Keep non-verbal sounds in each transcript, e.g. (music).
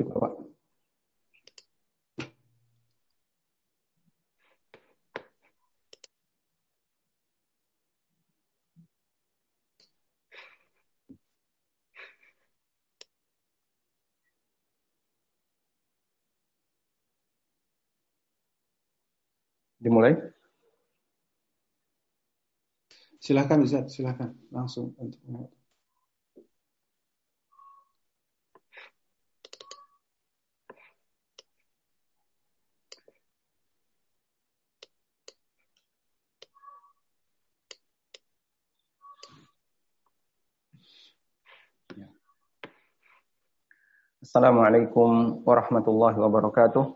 Cukup, Pak. Dimulai? Silakan Ustaz, silakan langsung untuk Assalamualaikum warahmatullahi wabarakatuh.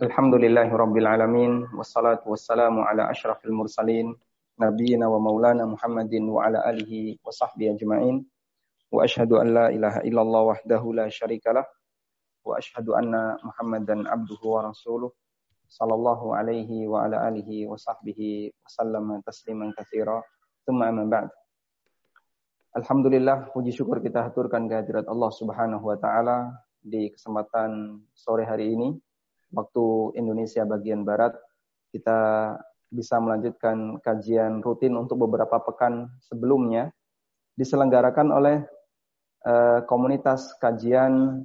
Alhamdulillahi rabbil alamin wassalatu wassalamu ala asyrafil mursalin nabiyina wa maulana Muhammadin wa ala alihi wa sahbihi ajma'in. Wa ashhadu an la ilaha illallah wahdahu la syarikalah wa ashhadu anna Muhammadan abduhu wa rasuluh sallallahu alaihi wa ala alihi wa sahbihi wa sallama tasliman katsira. Alhamdulillah puji syukur kita haturkan kehadirat Allah Subhanahu wa taala di kesempatan sore hari ini. Waktu Indonesia bagian barat kita bisa melanjutkan kajian rutin untuk beberapa pekan sebelumnya diselenggarakan oleh uh, komunitas kajian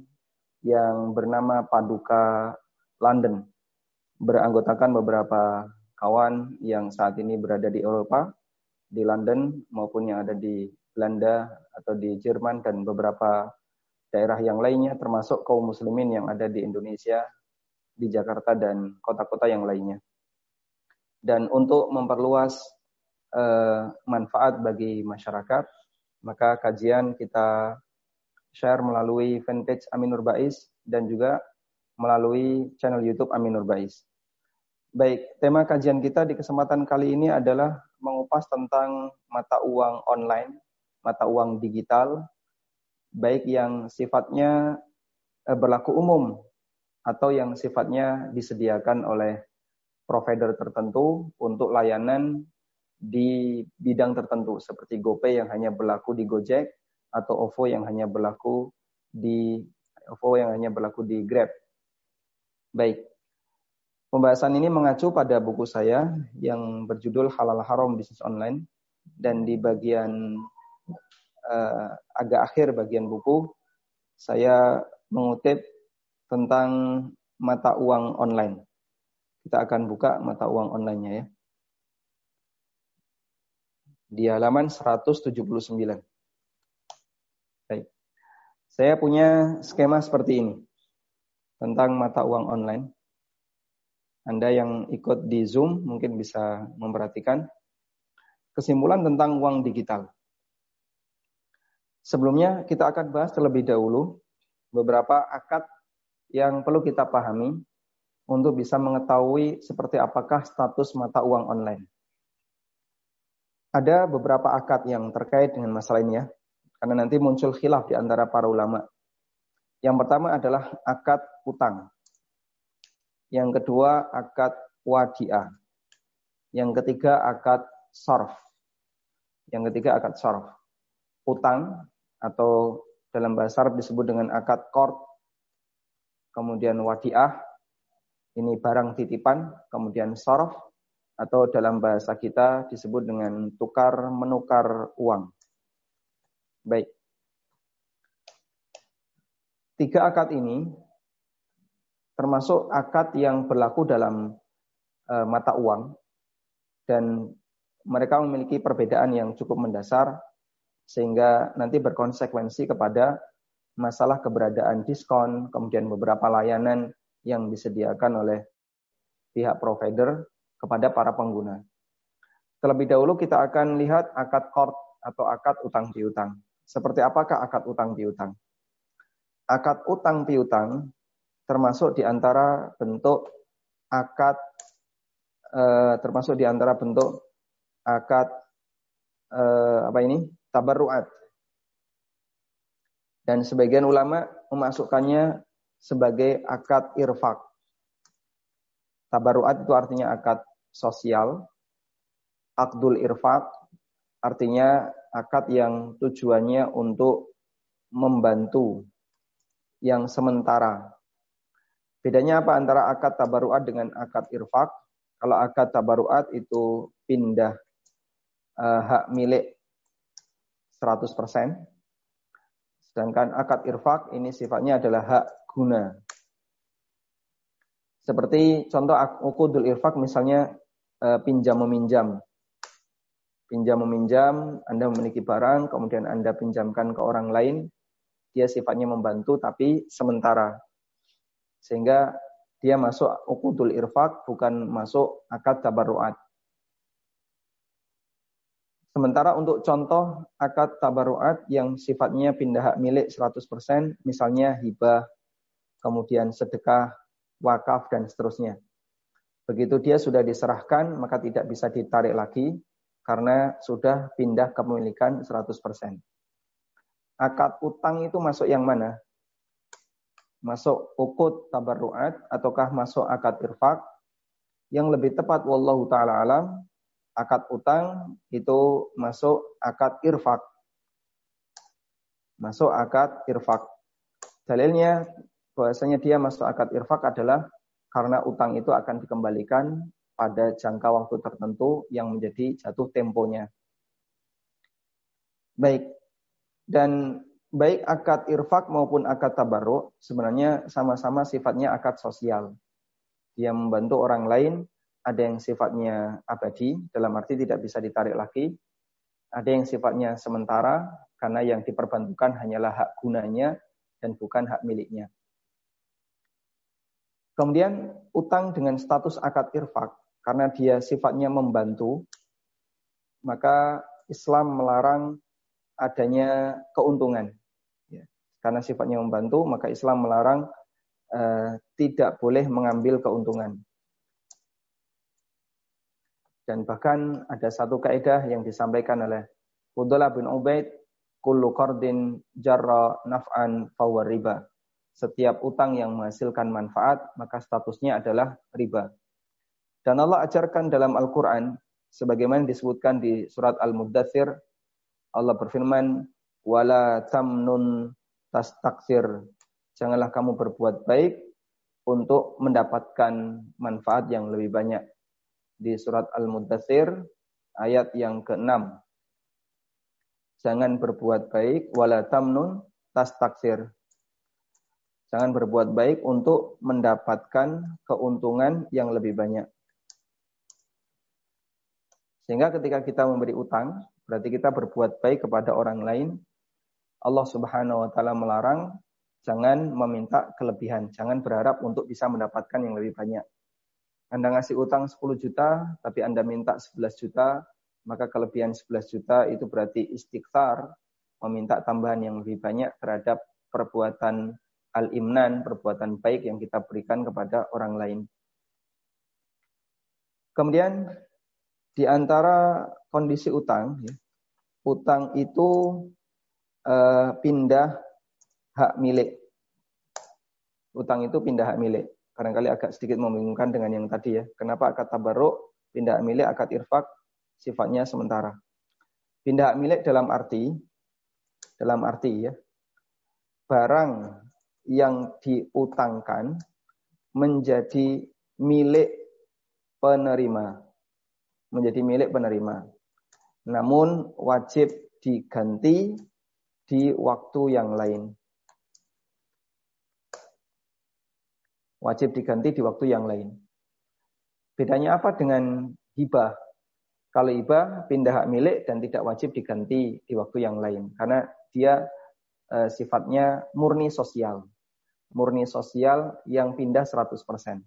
yang bernama Paduka London. Beranggotakan beberapa kawan yang saat ini berada di Eropa di London maupun yang ada di Belanda atau di Jerman dan beberapa daerah yang lainnya termasuk kaum muslimin yang ada di Indonesia di Jakarta dan kota-kota yang lainnya dan untuk memperluas uh, manfaat bagi masyarakat, maka kajian kita share melalui fanpage Aminur Bais dan juga melalui channel YouTube Aminur Bais. Baik, tema kajian kita di kesempatan kali ini adalah mengupas tentang mata uang online, mata uang digital, baik yang sifatnya eh, berlaku umum atau yang sifatnya disediakan oleh provider tertentu untuk layanan di bidang tertentu seperti GoPay yang hanya berlaku di Gojek atau OVO yang hanya berlaku di OVO yang hanya berlaku di Grab. Baik. Pembahasan ini mengacu pada buku saya yang berjudul Halal Haram Bisnis Online dan di bagian uh, agak akhir bagian buku saya mengutip tentang mata uang online. Kita akan buka mata uang online-nya ya. Di halaman 179. Baik. Saya punya skema seperti ini tentang mata uang online. Anda yang ikut di Zoom mungkin bisa memperhatikan kesimpulan tentang uang digital. Sebelumnya kita akan bahas terlebih dahulu beberapa akad yang perlu kita pahami untuk bisa mengetahui seperti apakah status mata uang online. Ada beberapa akad yang terkait dengan masalah ini ya, karena nanti muncul khilaf di antara para ulama. Yang pertama adalah akad utang. Yang kedua akad wadiah. Yang ketiga akad sorf. Yang ketiga akad sorf. Utang atau dalam bahasa Arab disebut dengan akad kord. Kemudian wadiah ini barang titipan, kemudian sorof, atau dalam bahasa kita disebut dengan tukar menukar uang. Baik. Tiga akad ini termasuk akad yang berlaku dalam e, mata uang dan mereka memiliki perbedaan yang cukup mendasar sehingga nanti berkonsekuensi kepada masalah keberadaan diskon, kemudian beberapa layanan yang disediakan oleh pihak provider kepada para pengguna. Terlebih dahulu kita akan lihat akad kord atau akad utang piutang. Seperti apakah akad utang piutang? Akad utang piutang termasuk di antara bentuk akad eh, termasuk di antara bentuk akad eh, apa ini? Tabarruat. Dan sebagian ulama memasukkannya sebagai akad irfak. Tabaruat itu artinya akad sosial. Akdul irfak artinya akad yang tujuannya untuk membantu yang sementara. Bedanya apa antara akad tabaruat dengan akad irfak? Kalau akad tabaruat itu pindah uh, hak milik 100%. Sedangkan akad irfak ini sifatnya adalah hak guna. Seperti contoh ukudul irfak misalnya uh, pinjam meminjam. Pinjam meminjam, Anda memiliki barang, kemudian Anda pinjamkan ke orang lain, dia sifatnya membantu tapi sementara. Sehingga dia masuk ukudul irfak bukan masuk akad tabarruat. Sementara untuk contoh akad tabaruat yang sifatnya pindah hak milik 100%, misalnya hibah, kemudian sedekah, wakaf, dan seterusnya. Begitu dia sudah diserahkan, maka tidak bisa ditarik lagi, karena sudah pindah kepemilikan 100%. Akad utang itu masuk yang mana? Masuk ukut tabaruat, ataukah masuk akad irfak? Yang lebih tepat, wallahu ta'ala alam, akad utang itu masuk akad irfak. Masuk akad irfak. Dalilnya bahwasanya dia masuk akad irfak adalah karena utang itu akan dikembalikan pada jangka waktu tertentu yang menjadi jatuh temponya. Baik. Dan baik akad irfak maupun akad tabarruk sebenarnya sama-sama sifatnya akad sosial. Dia membantu orang lain ada yang sifatnya abadi, dalam arti tidak bisa ditarik lagi. Ada yang sifatnya sementara, karena yang diperbantukan hanyalah hak gunanya dan bukan hak miliknya. Kemudian utang dengan status akad irfak, karena dia sifatnya membantu, maka Islam melarang adanya keuntungan. Ya, karena sifatnya membantu, maka Islam melarang uh, tidak boleh mengambil keuntungan. Dan bahkan ada satu kaidah yang disampaikan oleh Udullah bin Ubaid, kullu qardin jarra naf'an fawa riba. Setiap utang yang menghasilkan manfaat, maka statusnya adalah riba. Dan Allah ajarkan dalam Al-Quran, sebagaimana disebutkan di surat Al-Muddathir, Allah berfirman, wala tamnun tastaksir. Janganlah kamu berbuat baik untuk mendapatkan manfaat yang lebih banyak di surat Al-Muddathir ayat yang ke-6. Jangan berbuat baik wala tamnun tas taksir. Jangan berbuat baik untuk mendapatkan keuntungan yang lebih banyak. Sehingga ketika kita memberi utang, berarti kita berbuat baik kepada orang lain. Allah Subhanahu wa taala melarang jangan meminta kelebihan, jangan berharap untuk bisa mendapatkan yang lebih banyak. Anda ngasih utang 10 juta, tapi Anda minta 11 juta, maka kelebihan 11 juta itu berarti istighfar, meminta tambahan yang lebih banyak terhadap perbuatan al-imnan, perbuatan baik yang kita berikan kepada orang lain. Kemudian di antara kondisi utang, ya, utang itu uh, pindah hak milik. Utang itu pindah hak milik barangkali agak sedikit membingungkan dengan yang tadi ya. Kenapa akad tabarruk, pindah milik, akad irfak sifatnya sementara. Pindah milik dalam arti dalam arti ya barang yang diutangkan menjadi milik penerima. Menjadi milik penerima. Namun wajib diganti di waktu yang lain. Wajib diganti di waktu yang lain. Bedanya apa dengan hibah? Kalau hibah pindah hak milik dan tidak wajib diganti di waktu yang lain karena dia e, sifatnya murni sosial. Murni sosial yang pindah 100%.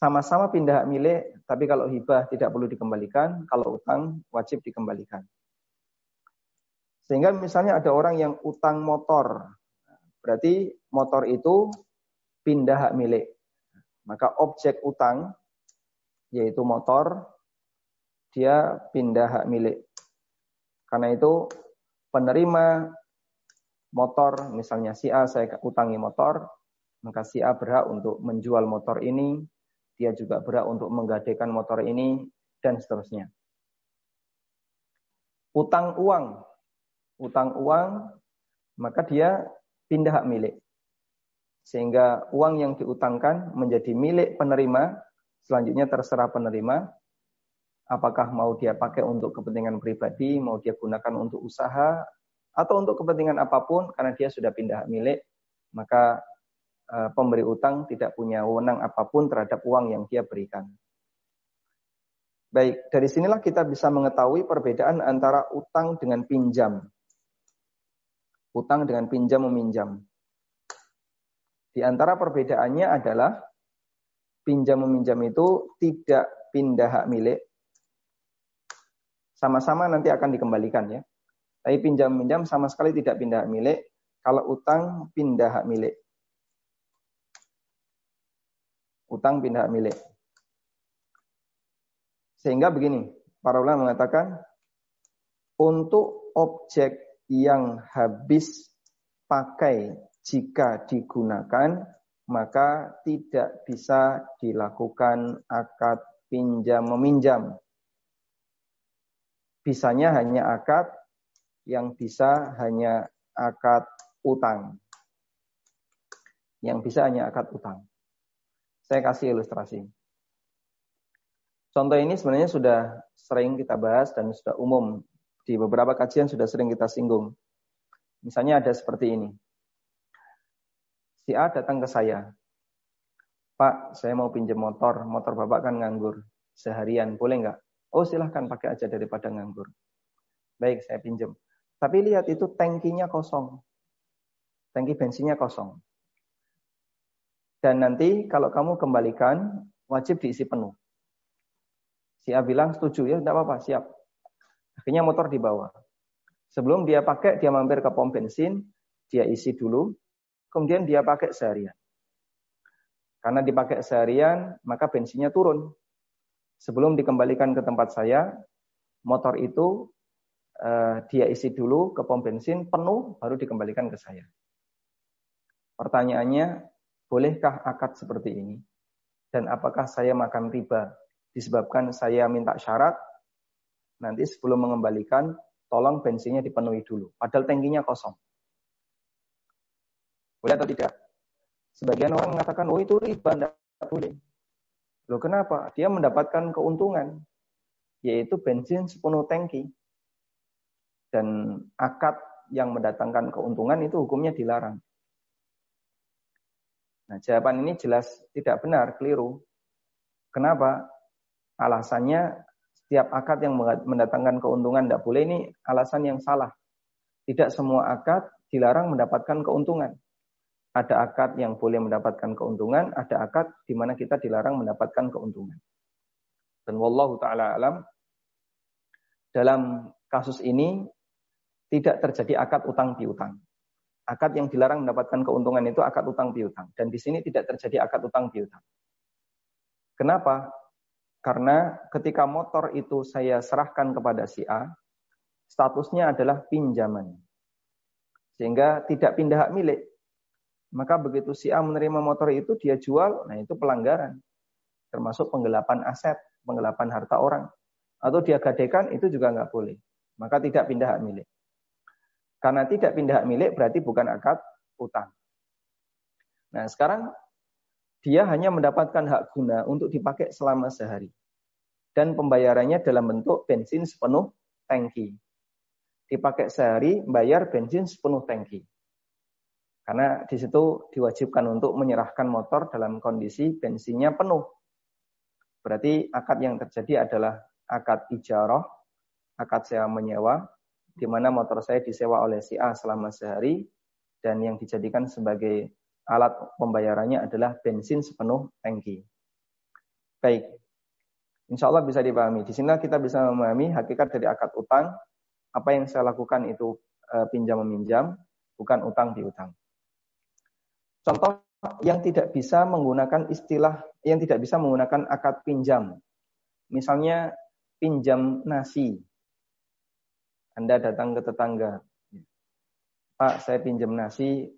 Sama-sama pindah hak milik, tapi kalau hibah tidak perlu dikembalikan, kalau utang wajib dikembalikan. Sehingga misalnya ada orang yang utang motor, berarti motor itu pindah hak milik. Maka objek utang yaitu motor dia pindah hak milik. Karena itu penerima motor misalnya si A saya utangi motor, maka si A berhak untuk menjual motor ini, dia juga berhak untuk menggadaikan motor ini dan seterusnya. Utang uang. Utang uang maka dia pindah hak milik. Sehingga uang yang diutangkan menjadi milik penerima, selanjutnya terserah penerima apakah mau dia pakai untuk kepentingan pribadi, mau dia gunakan untuk usaha atau untuk kepentingan apa pun karena dia sudah pindah milik, maka uh, pemberi utang tidak punya wewenang apa pun terhadap uang yang dia berikan. Baik, dari sinilah kita bisa mengetahui perbedaan antara utang dengan pinjam. Utang dengan pinjam meminjam. Di antara perbedaannya adalah pinjam meminjam itu tidak pindah hak milik. Sama-sama nanti akan dikembalikan ya. Tapi pinjam meminjam sama sekali tidak pindah hak milik. Kalau utang pindah hak milik. Utang pindah hak milik. Sehingga begini, para ulama mengatakan untuk objek yang habis pakai jika digunakan maka tidak bisa dilakukan akad pinjam meminjam. Bisanya hanya akad, yang bisa hanya akad utang. Yang bisa hanya akad utang. Saya kasih ilustrasi. Contoh ini sebenarnya sudah sering kita bahas dan sudah umum. Di beberapa kajian sudah sering kita singgung. Misalnya ada seperti ini si A datang ke saya. Pak, saya mau pinjam motor. Motor Bapak kan nganggur. Seharian, boleh nggak? Oh silahkan pakai aja daripada nganggur. Baik, saya pinjam. Tapi lihat itu tangkinya kosong. Tangki bensinnya kosong. Dan nanti kalau kamu kembalikan, wajib diisi penuh. Si A bilang setuju ya, tidak apa-apa, siap. Akhirnya motor dibawa. Sebelum dia pakai, dia mampir ke pom bensin, dia isi dulu, kemudian dia pakai seharian. Karena dipakai seharian, maka bensinnya turun. Sebelum dikembalikan ke tempat saya, motor itu eh, dia isi dulu ke pom bensin penuh, baru dikembalikan ke saya. Pertanyaannya, bolehkah akad seperti ini? Dan apakah saya makan riba disebabkan saya minta syarat nanti sebelum mengembalikan tolong bensinnya dipenuhi dulu. Padahal tangkinya kosong. Boleh atau tidak? Sebagian orang mengatakan, oh itu riba, tidak boleh. Loh kenapa? Dia mendapatkan keuntungan, yaitu bensin sepenuh tangki. Dan akad yang mendatangkan keuntungan itu hukumnya dilarang. Nah, jawaban ini jelas tidak benar, keliru. Kenapa? Alasannya setiap akad yang mendatangkan keuntungan tidak boleh ini alasan yang salah. Tidak semua akad dilarang mendapatkan keuntungan ada akad yang boleh mendapatkan keuntungan, ada akad di mana kita dilarang mendapatkan keuntungan. Dan wallahu taala alam dalam kasus ini tidak terjadi akad utang piutang. Akad yang dilarang mendapatkan keuntungan itu akad utang piutang dan di sini tidak terjadi akad utang piutang. Kenapa? Karena ketika motor itu saya serahkan kepada si A, statusnya adalah pinjaman. Sehingga tidak pindah hak milik, maka begitu si A menerima motor itu, dia jual, nah itu pelanggaran. Termasuk penggelapan aset, penggelapan harta orang. Atau dia gadekan, itu juga nggak boleh. Maka tidak pindah hak milik. Karena tidak pindah hak milik berarti bukan akad utang. Nah sekarang dia hanya mendapatkan hak guna untuk dipakai selama sehari. Dan pembayarannya dalam bentuk bensin sepenuh tangki. Dipakai sehari, bayar bensin sepenuh tangki. Karena di situ diwajibkan untuk menyerahkan motor dalam kondisi bensinnya penuh. Berarti akad yang terjadi adalah akad ijarah, akad sewa menyewa, di mana motor saya disewa oleh si A selama sehari, dan yang dijadikan sebagai alat pembayarannya adalah bensin sepenuh tangki. Baik, insya Allah bisa dipahami. Di sini kita bisa memahami hakikat dari akad utang. Apa yang saya lakukan itu e, pinjam meminjam, bukan utang piutang. Contoh yang tidak bisa menggunakan istilah, yang tidak bisa menggunakan akad pinjam. Misalnya pinjam nasi. Anda datang ke tetangga. Pak, saya pinjam nasi,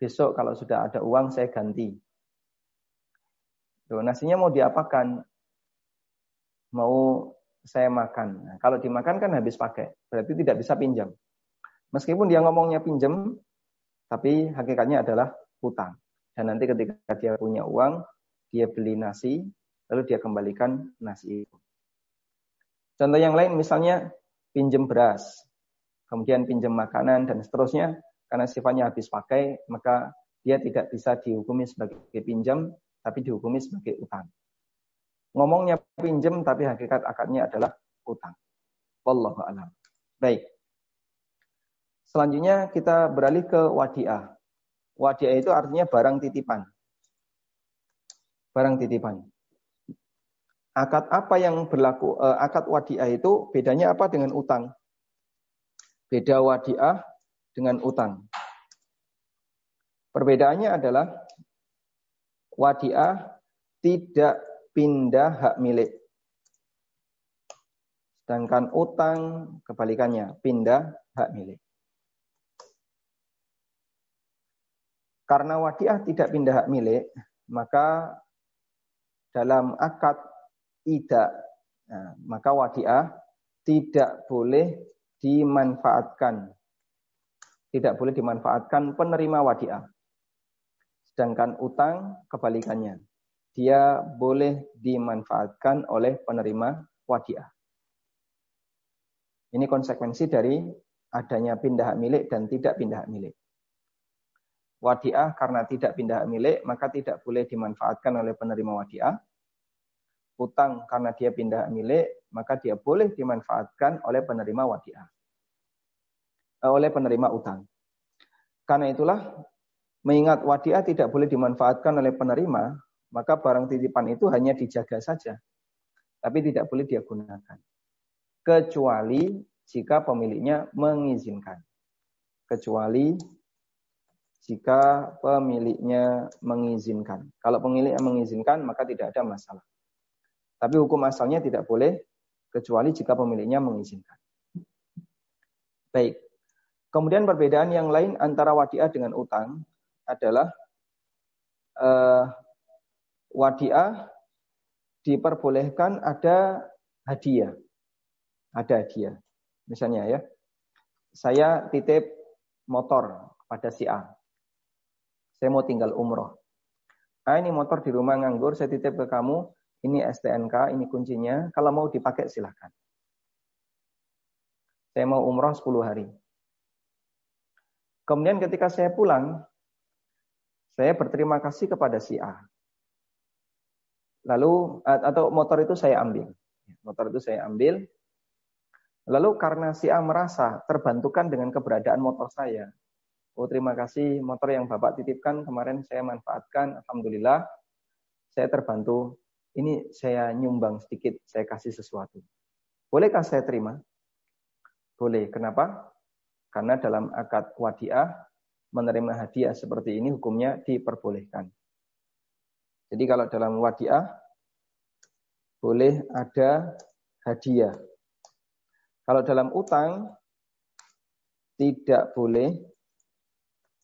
besok kalau sudah ada uang saya ganti. Loh, nasinya mau diapakan? Mau saya makan. Nah, kalau dimakan kan habis pakai, berarti tidak bisa pinjam. Meskipun dia ngomongnya pinjam, Tapi hakikatnya adalah utang. Dan nanti ketika dia punya uang, dia beli nasi, lalu dia kembalikan nasi itu. Contoh yang lain misalnya pinjam beras, kemudian pinjam makanan dan seterusnya, karena sifatnya habis pakai, maka dia tidak bisa dihukumi sebagai pinjam, tapi dihukumi sebagai utang. Ngomongnya pinjam, tapi hakikat akadnya adalah utang. Wallahu a'lam. Baik. Selanjutnya kita beralih ke wadiah. Wadiah itu artinya barang titipan. Barang titipan. Akad apa yang berlaku? Eh, akad wadiah itu bedanya apa dengan utang? Beda wadiah dengan utang. Perbedaannya adalah wadiah tidak pindah hak milik. Sedangkan utang kebalikannya, pindah hak milik. Karena wadiah tidak pindah hak milik, maka dalam akad tidak, nah, maka wadiah tidak boleh dimanfaatkan. Tidak boleh dimanfaatkan penerima wadiah. Sedangkan utang kebalikannya. Dia boleh dimanfaatkan oleh penerima wadiah. Ini konsekuensi dari adanya pindah hak milik dan tidak pindah hak milik. Wadiah karena tidak pindah milik, maka tidak boleh dimanfaatkan oleh penerima wadiah. Utang karena dia pindah milik, maka dia boleh dimanfaatkan oleh penerima wadiah. Eh, oleh penerima utang. Karena itulah, mengingat wadiah tidak boleh dimanfaatkan oleh penerima, maka barang titipan itu hanya dijaga saja. Tapi tidak boleh dia gunakan. Kecuali jika pemiliknya mengizinkan. Kecuali jika pemiliknya mengizinkan. Kalau pemiliknya mengizinkan, maka tidak ada masalah. Tapi hukum asalnya tidak boleh kecuali jika pemiliknya mengizinkan. Baik. Kemudian perbedaan yang lain antara wadiah dengan utang adalah uh, wadiah diperbolehkan ada hadiah. Ada hadiah. Misalnya ya, saya titip motor pada si A. Saya mau tinggal umroh. Ah ini motor di rumah nganggur, saya titip ke kamu. Ini STNK, ini kuncinya. Kalau mau dipakai silahkan. Saya mau umroh 10 hari. Kemudian ketika saya pulang, saya berterima kasih kepada si A. Lalu atau motor itu saya ambil. Motor itu saya ambil. Lalu karena si A merasa terbantukan dengan keberadaan motor saya, Oh terima kasih motor yang Bapak titipkan kemarin saya manfaatkan. Alhamdulillah saya terbantu. Ini saya nyumbang sedikit, saya kasih sesuatu. Bolehkah saya terima? Boleh. Kenapa? Karena dalam akad wadiah menerima hadiah seperti ini hukumnya diperbolehkan. Jadi kalau dalam wadiah boleh ada hadiah. Kalau dalam utang tidak boleh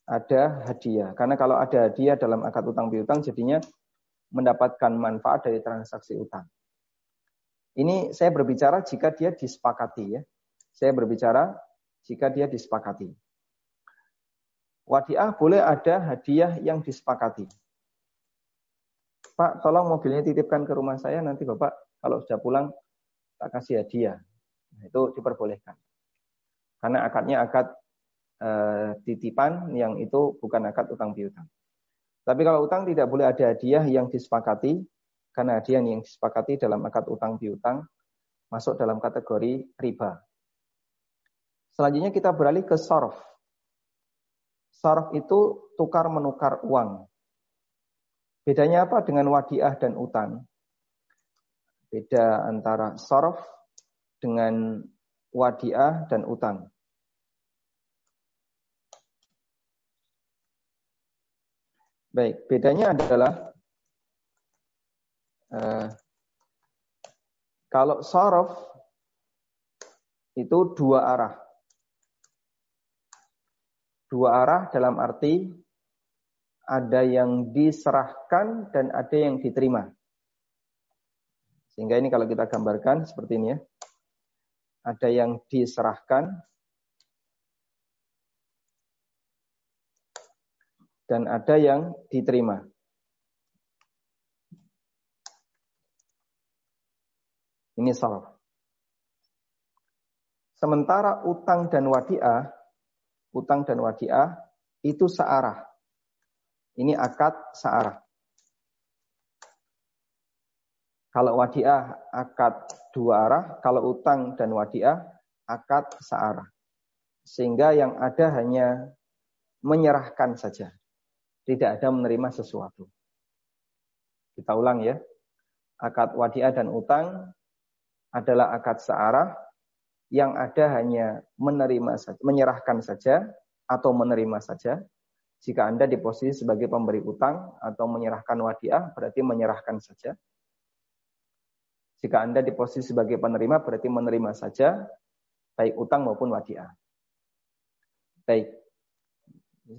ada hadiah. Karena kalau ada hadiah dalam akad utang piutang jadinya mendapatkan manfaat dari transaksi utang. Ini saya berbicara jika dia disepakati ya. Saya berbicara jika dia disepakati. Wadiah boleh ada hadiah yang disepakati. Pak, tolong mobilnya titipkan ke rumah saya, nanti Bapak kalau sudah pulang tak kasih hadiah. Nah, itu diperbolehkan. Karena akadnya akad uh, titipan yang itu bukan akad utang piutang. Tapi kalau utang tidak boleh ada hadiah yang disepakati karena hadiah yang disepakati dalam akad utang piutang masuk dalam kategori riba. Selanjutnya kita beralih ke sorf. Sorf itu tukar menukar uang. Bedanya apa dengan wadiah dan utang? Beda antara sorf dengan wadiah dan utang. Baik, bedanya adalah uh, kalau sorof itu dua arah. Dua arah dalam arti ada yang diserahkan dan ada yang diterima. Sehingga ini kalau kita gambarkan seperti ini ya. Ada yang diserahkan dan ada yang diterima. Ini saraf. Sementara utang dan wadiah, utang dan wadiah itu searah. Ini akad searah. Kalau wadiah akad dua arah, kalau utang dan wadiah akad searah. Sehingga yang ada hanya menyerahkan saja. Tidak ada menerima sesuatu. Kita ulang ya. Akad wadiah dan utang adalah akad searah yang ada hanya menerima saja, menyerahkan saja atau menerima saja. Jika Anda di posisi sebagai pemberi utang atau menyerahkan wadiah, berarti menyerahkan saja. Jika Anda di posisi sebagai penerima, berarti menerima saja, baik utang maupun wadiah. Baik.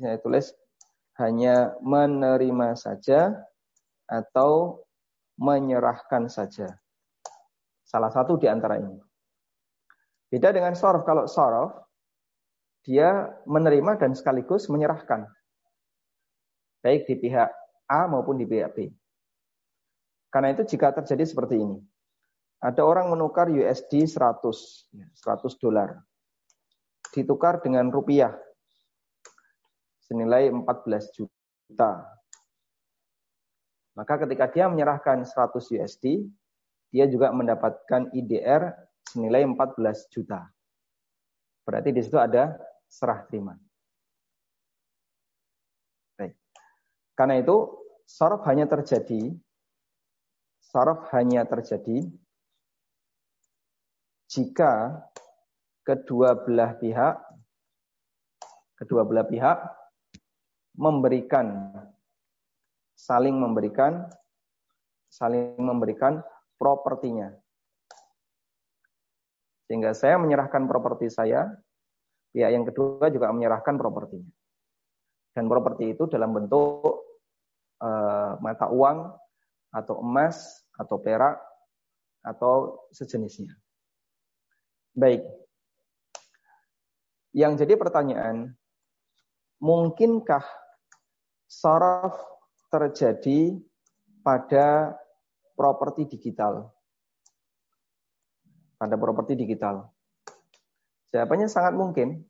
Saya tulis hanya menerima saja atau menyerahkan saja. Salah satu di antara ini. Beda dengan sorof. Kalau sorof, dia menerima dan sekaligus menyerahkan. Baik di pihak A maupun di pihak B. Karena itu jika terjadi seperti ini. Ada orang menukar USD 100, 100 dolar. Ditukar dengan rupiah. Senilai 14 juta. Maka ketika dia menyerahkan 100 USD, dia juga mendapatkan IDR senilai 14 juta. Berarti di situ ada serah terima. Baik. Karena itu sorof hanya terjadi sorof hanya terjadi jika kedua belah pihak kedua belah pihak memberikan saling memberikan saling memberikan propertinya. Sehingga saya menyerahkan properti saya, pihak yang kedua juga menyerahkan propertinya. Dan properti itu dalam bentuk e, mata uang atau emas atau perak atau sejenisnya. Baik. Yang jadi pertanyaan, mungkinkah saraf terjadi pada properti digital. Pada properti digital. Jawabannya sangat mungkin.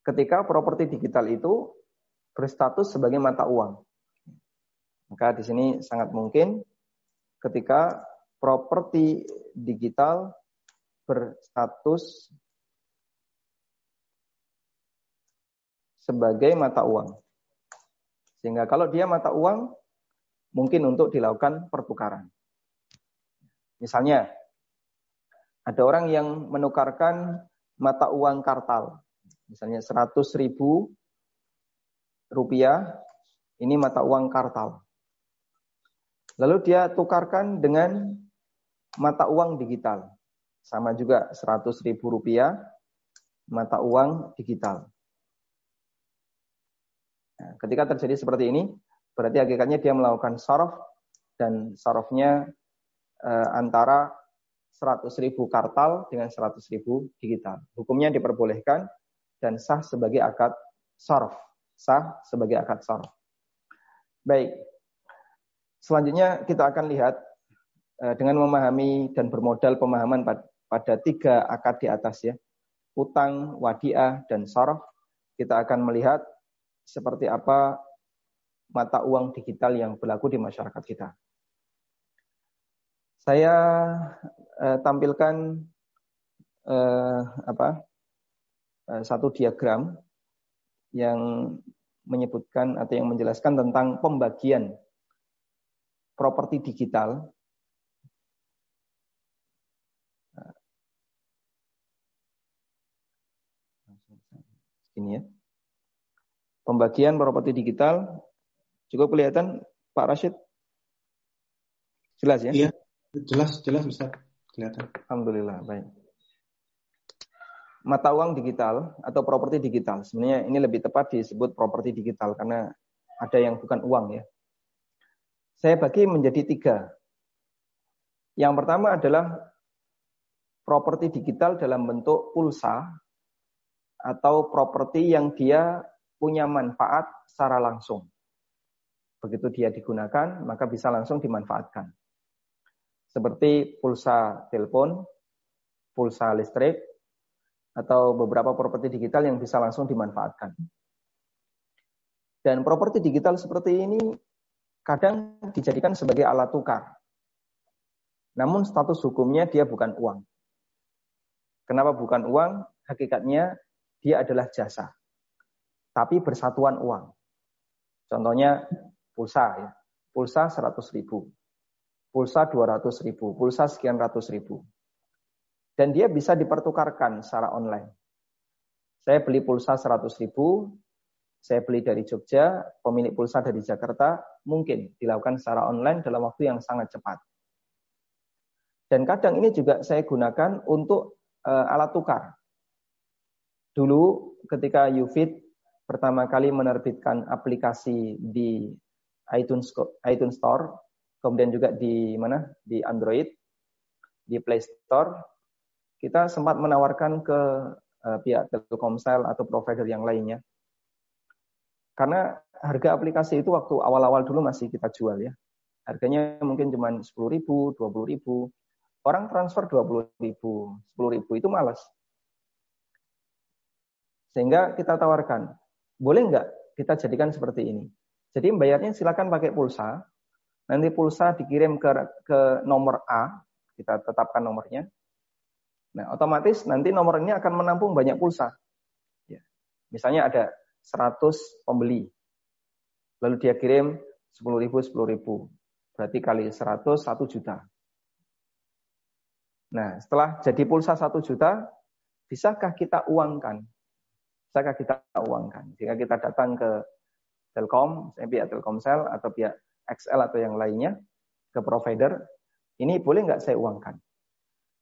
Ketika properti digital itu berstatus sebagai mata uang. Maka di sini sangat mungkin ketika properti digital berstatus sebagai mata uang. Sehingga kalau dia mata uang, mungkin untuk dilakukan pertukaran. Misalnya, ada orang yang menukarkan mata uang kartal, misalnya 100 ribu rupiah, ini mata uang kartal. Lalu dia tukarkan dengan mata uang digital, sama juga 100 ribu rupiah, mata uang digital. Ketika terjadi seperti ini, Berarti hakikatnya dia melakukan sorof dan sorofnya eh, antara 100 ribu kartal dengan 100 ribu digital. Hukumnya diperbolehkan dan sah sebagai akad sorof. Sah sebagai akad sorof. Baik. Selanjutnya kita akan lihat eh, dengan memahami dan bermodal pemahaman pada tiga akad di atas ya. Utang, wadiah, dan sorof. Kita akan melihat seperti apa mata uang digital yang berlaku di masyarakat kita. Saya eh, tampilkan eh, apa eh, satu diagram yang menyebutkan atau yang menjelaskan tentang pembagian properti digital ini ya. Pembagian properti digital Cukup kelihatan Pak Rashid? Jelas ya? Iya, jelas, jelas Ustaz. Kelihatan. Alhamdulillah, baik. Mata uang digital atau properti digital. Sebenarnya ini lebih tepat disebut properti digital karena ada yang bukan uang ya. Saya bagi menjadi tiga. Yang pertama adalah properti digital dalam bentuk pulsa atau properti yang dia punya manfaat secara langsung. Begitu dia digunakan, maka bisa langsung dimanfaatkan. Seperti pulsa telepon, pulsa listrik, atau beberapa properti digital yang bisa langsung dimanfaatkan. Dan properti digital seperti ini kadang dijadikan sebagai alat tukar. Namun status hukumnya dia bukan uang. Kenapa bukan uang? Hakikatnya dia adalah jasa. Tapi bersatuan uang. Contohnya pulsa ya. Pulsa 100 ribu. Pulsa 200 ribu. Pulsa sekian ratus ribu. Dan dia bisa dipertukarkan secara online. Saya beli pulsa 100 ribu, saya beli dari Jogja, pemilik pulsa dari Jakarta, mungkin dilakukan secara online dalam waktu yang sangat cepat. Dan kadang ini juga saya gunakan untuk uh, alat tukar. Dulu ketika Ufit pertama kali menerbitkan aplikasi di iTunes iTunes Store, kemudian juga di mana? Di Android, di Play Store, kita sempat menawarkan ke uh, pihak Telkomsel atau provider yang lainnya karena harga aplikasi itu waktu awal-awal dulu masih kita jual ya. Harganya mungkin cuma 10 ribu, 20 ribu. Orang transfer 20 ribu, 10 ribu itu malas. Sehingga kita tawarkan, boleh nggak kita jadikan seperti ini? Jadi bayarnya silakan pakai pulsa. Nanti pulsa dikirim ke, ke nomor A, kita tetapkan nomornya. Nah, otomatis nanti nomor ini akan menampung banyak pulsa. Ya. Misalnya ada 100 pembeli. Lalu dia kirim 10 ribu, 10 ribu. Berarti kali 100, 1 juta. Nah, setelah jadi pulsa 1 juta, bisakah kita uangkan? Bisakah kita uangkan? Jika kita datang ke Telkom, saya pihak Telkomsel atau pihak XL atau yang lainnya, ke provider, ini boleh nggak saya uangkan?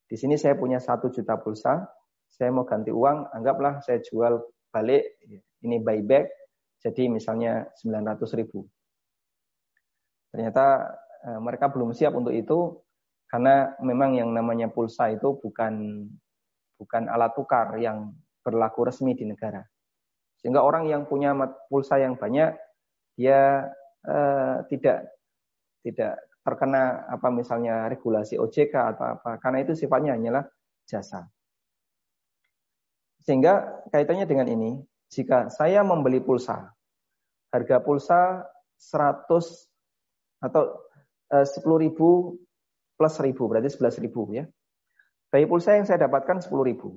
Di sini saya punya 1 juta pulsa, saya mau ganti uang, anggaplah saya jual balik ini buyback jadi misalnya 900 ribu. Ternyata eh, mereka belum siap untuk itu karena memang yang namanya pulsa itu bukan bukan alat tukar yang berlaku resmi di negara. Sehingga orang yang punya pulsa yang banyak dia eh, tidak tidak terkena apa misalnya regulasi OJK atau apa karena itu sifatnya hanyalah jasa. Sehingga kaitannya dengan ini, jika saya membeli pulsa, harga pulsa 100 atau eh, 10 ribu plus 1000, berarti 11 ribu ya. Dari pulsa yang saya dapatkan 10 ribu.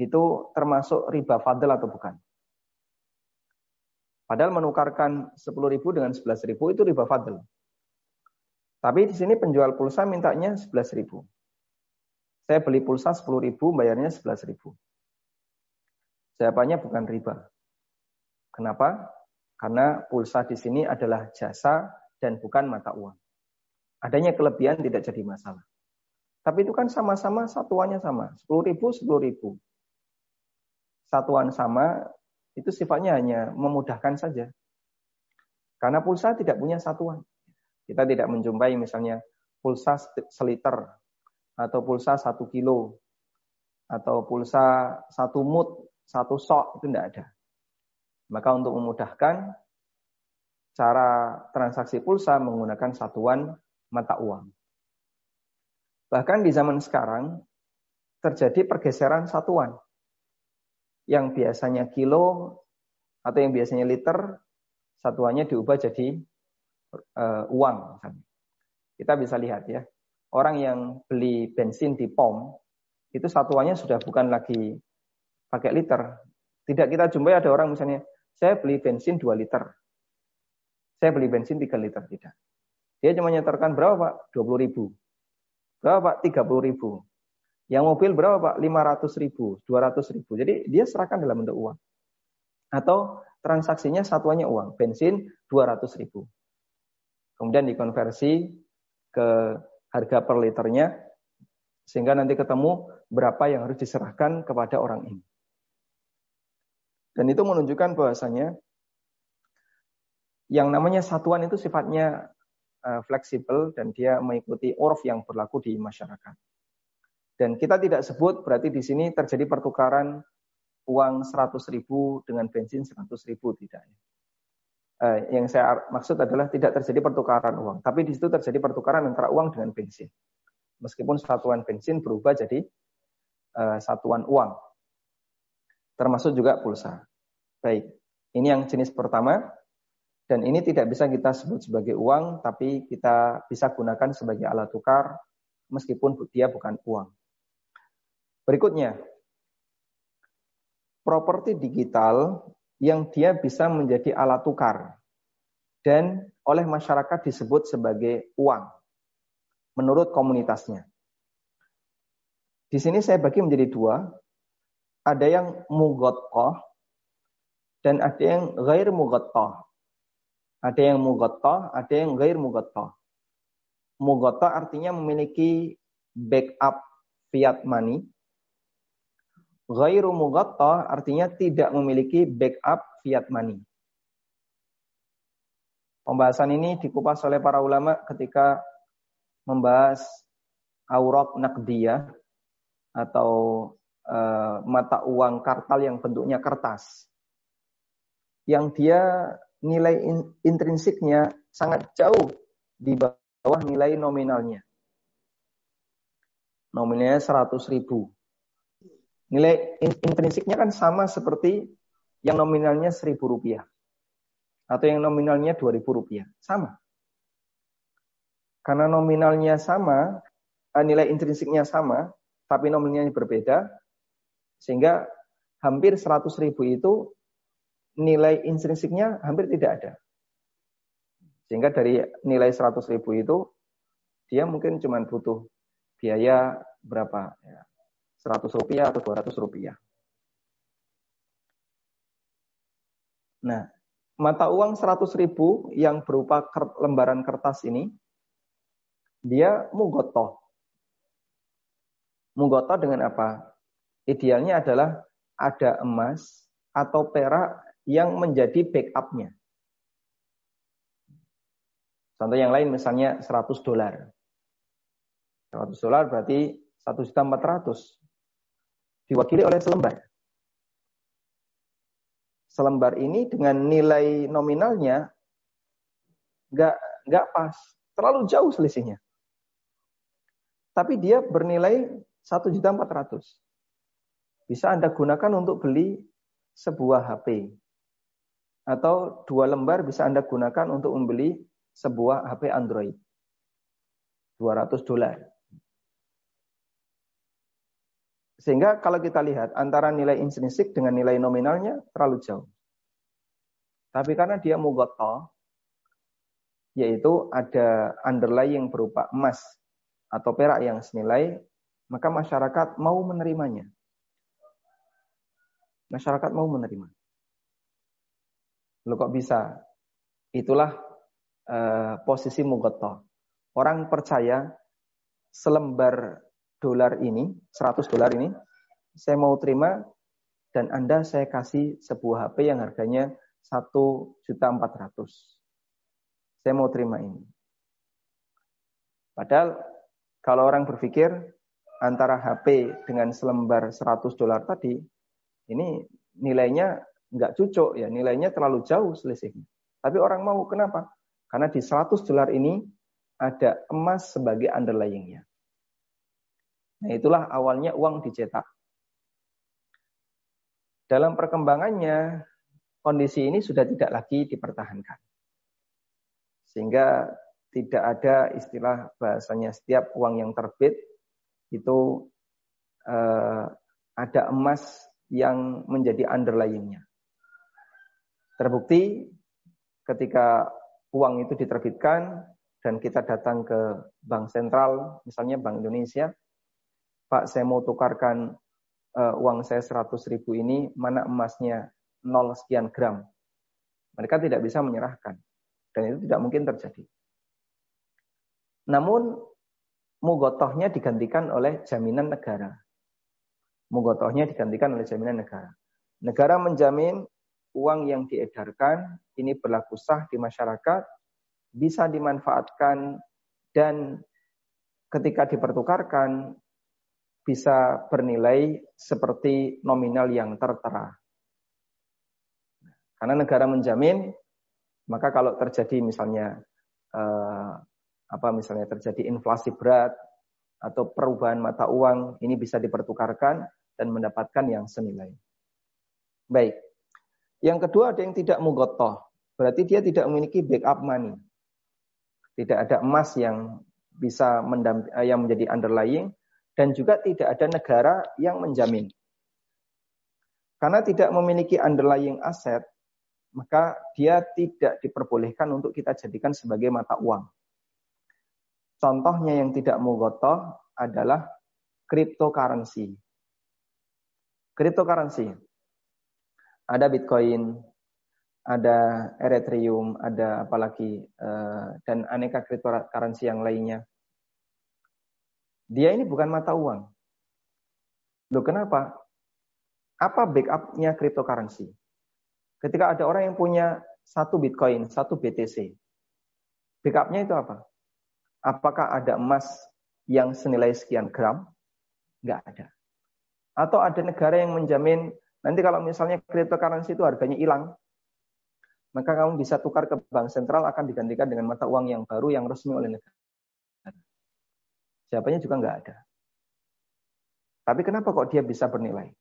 Itu termasuk riba fadl atau bukan? Padahal menukarkan 10 ribu dengan 11 ribu itu riba fadl. Tapi di sini penjual pulsa mintanya 11 ribu. Saya beli pulsa 10 ribu, bayarnya 11 ribu. Jawabannya bukan riba. Kenapa? Karena pulsa di sini adalah jasa dan bukan mata uang. Adanya kelebihan tidak jadi masalah. Tapi itu kan sama-sama satuannya sama. 10 ribu, 10 ribu. Satuan sama, itu sifatnya hanya memudahkan saja. Karena pulsa tidak punya satuan. Kita tidak menjumpai misalnya pulsa seliter, atau pulsa satu kilo, atau pulsa satu mut, satu sok itu tidak ada. Maka untuk memudahkan cara transaksi pulsa menggunakan satuan mata uang. Bahkan di zaman sekarang terjadi pergeseran satuan. Yang biasanya kilo atau yang biasanya liter, satuannya diubah jadi uh, uang. Kita bisa lihat ya, orang yang beli bensin di pom, itu satuannya sudah bukan lagi pakai liter. Tidak kita jumpai ada orang misalnya, saya beli bensin 2 liter. Saya beli bensin 3 liter. Tidak. Dia cuma nyetorkan berapa Pak? 20 ribu. Berapa Pak? 30 ribu. Yang mobil berapa Pak? 500 ribu, 200 ribu. Jadi dia serahkan dalam bentuk uang. Atau transaksinya satuannya uang. Bensin 200 ribu. Kemudian dikonversi ke harga per liternya. Sehingga nanti ketemu berapa yang harus diserahkan kepada orang ini. Dan itu menunjukkan bahwasanya yang namanya satuan itu sifatnya uh, fleksibel dan dia mengikuti urf yang berlaku di masyarakat. Dan kita tidak sebut berarti di sini terjadi pertukaran uang 100 ribu dengan bensin 100 ribu tidak. Eh, yang saya maksud adalah tidak terjadi pertukaran uang, tapi di situ terjadi pertukaran antara uang dengan bensin. Meskipun satuan bensin berubah jadi uh, satuan uang, termasuk juga pulsa. Baik, ini yang jenis pertama, dan ini tidak bisa kita sebut sebagai uang, tapi kita bisa gunakan sebagai alat tukar, meskipun dia bukan uang. Berikutnya, properti digital yang dia bisa menjadi alat tukar dan oleh masyarakat disebut sebagai uang menurut komunitasnya. Di sini saya bagi menjadi dua. Ada yang mugotoh dan ada yang gair mugotoh. Ada yang mugotoh, ada yang gair mugotoh. Mugotoh artinya memiliki backup fiat money Ghairu mughatta artinya tidak memiliki backup fiat money. Pembahasan ini dikupas oleh para ulama ketika membahas aurat nakdiyah atau e, mata uang kartal yang bentuknya kertas. Yang dia nilai intrinsiknya sangat jauh di bawah nilai nominalnya. Nominalnya 100 ribu. Nilai intrinsiknya kan sama seperti yang nominalnya seribu rupiah. Atau yang nominalnya dua ribu rupiah. Sama. Karena nominalnya sama, eh, nilai intrinsiknya sama, tapi nominalnya berbeda, sehingga hampir seratus ribu itu nilai intrinsiknya hampir tidak ada. Sehingga dari nilai seratus ribu itu, dia mungkin cuma butuh biaya berapa? Ya, 100 rupiah atau 200 rupiah. Nah, mata uang 100 ribu yang berupa lembaran kertas ini, dia mugotoh. Mugotoh dengan apa? Idealnya adalah ada emas atau perak yang menjadi backupnya. Contoh yang lain misalnya 100 dolar. 100 dolar berarti 1.400 diwakili oleh selembar. Selembar ini dengan nilai nominalnya nggak nggak pas, terlalu jauh selisihnya. Tapi dia bernilai satu juta empat ratus. Bisa Anda gunakan untuk beli sebuah HP. Atau dua lembar bisa Anda gunakan untuk membeli sebuah HP Android. 200 dolar. Sehingga kalau kita lihat antara nilai intrinsik dengan nilai nominalnya terlalu jauh. Tapi karena dia mugoto, yaitu ada underlying berupa emas atau perak yang senilai, maka masyarakat mau menerimanya. Masyarakat mau menerima. Lo kok bisa? Itulah uh, posisi mugoto. Orang percaya selembar dolar ini, 100 dolar ini, saya mau terima dan Anda saya kasih sebuah HP yang harganya 1.400. Saya mau terima ini. Padahal kalau orang berpikir antara HP dengan selembar 100 dolar tadi, ini nilainya nggak cocok ya, nilainya terlalu jauh selisihnya. Tapi orang mau kenapa? Karena di 100 dolar ini ada emas sebagai underlyingnya. Nah, itulah awalnya uang dicetak. Dalam perkembangannya, kondisi ini sudah tidak lagi dipertahankan. Sehingga tidak ada istilah bahasanya setiap uang yang terbit itu eh, ada emas yang menjadi underlyingnya. Terbukti ketika uang itu diterbitkan dan kita datang ke bank sentral, misalnya Bank Indonesia, Pak saya mau tukarkan uh, uang saya 100 ribu ini, mana emasnya 0 sekian gram. Mereka tidak bisa menyerahkan. Dan itu tidak mungkin terjadi. Namun, mugotohnya digantikan oleh jaminan negara. Mugotohnya digantikan oleh jaminan negara. Negara menjamin uang yang diedarkan ini berlaku sah di masyarakat, bisa dimanfaatkan dan ketika dipertukarkan bisa bernilai seperti nominal yang tertera. Karena negara menjamin, maka kalau terjadi misalnya eh, apa misalnya terjadi inflasi berat atau perubahan mata uang, ini bisa dipertukarkan dan mendapatkan yang senilai. Baik. Yang kedua ada yang tidak mugotoh. Berarti dia tidak memiliki backup money. Tidak ada emas yang bisa yang menjadi underlying dan juga tidak ada negara yang menjamin. Karena tidak memiliki underlying aset, maka dia tidak diperbolehkan untuk kita jadikan sebagai mata uang. Contohnya yang tidak mugotoh adalah cryptocurrency. Cryptocurrency ada Bitcoin, ada Ethereum, ada apalagi uh, dan aneka cryptocurrency yang lainnya. Dia ini bukan mata uang. Loh kenapa? Apa backupnya cryptocurrency? Ketika ada orang yang punya satu Bitcoin, satu BTC, backupnya itu apa? Apakah ada emas yang senilai sekian gram? Enggak ada. Atau ada negara yang menjamin Nanti kalau misalnya cryptocurrency itu harganya hilang, maka kamu bisa tukar ke bank sentral akan digantikan dengan mata uang yang baru yang resmi oleh negara. Jawabannya juga nggak ada. Tapi kenapa kok dia bisa bernilai?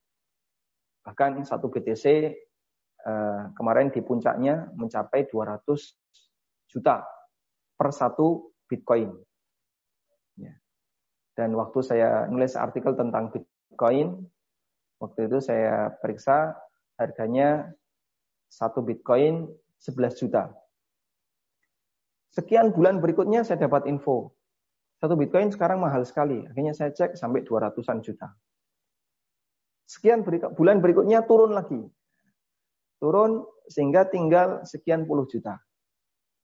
Bahkan satu BTC eh, kemarin di puncaknya mencapai 200 juta per satu Bitcoin. Ya. Dan waktu saya nulis artikel tentang Bitcoin, Waktu itu saya periksa harganya satu Bitcoin 11 juta. Sekian bulan berikutnya saya dapat info. Satu Bitcoin sekarang mahal sekali. Akhirnya saya cek sampai 200-an juta. Sekian bulan berikutnya turun lagi. Turun sehingga tinggal sekian puluh juta.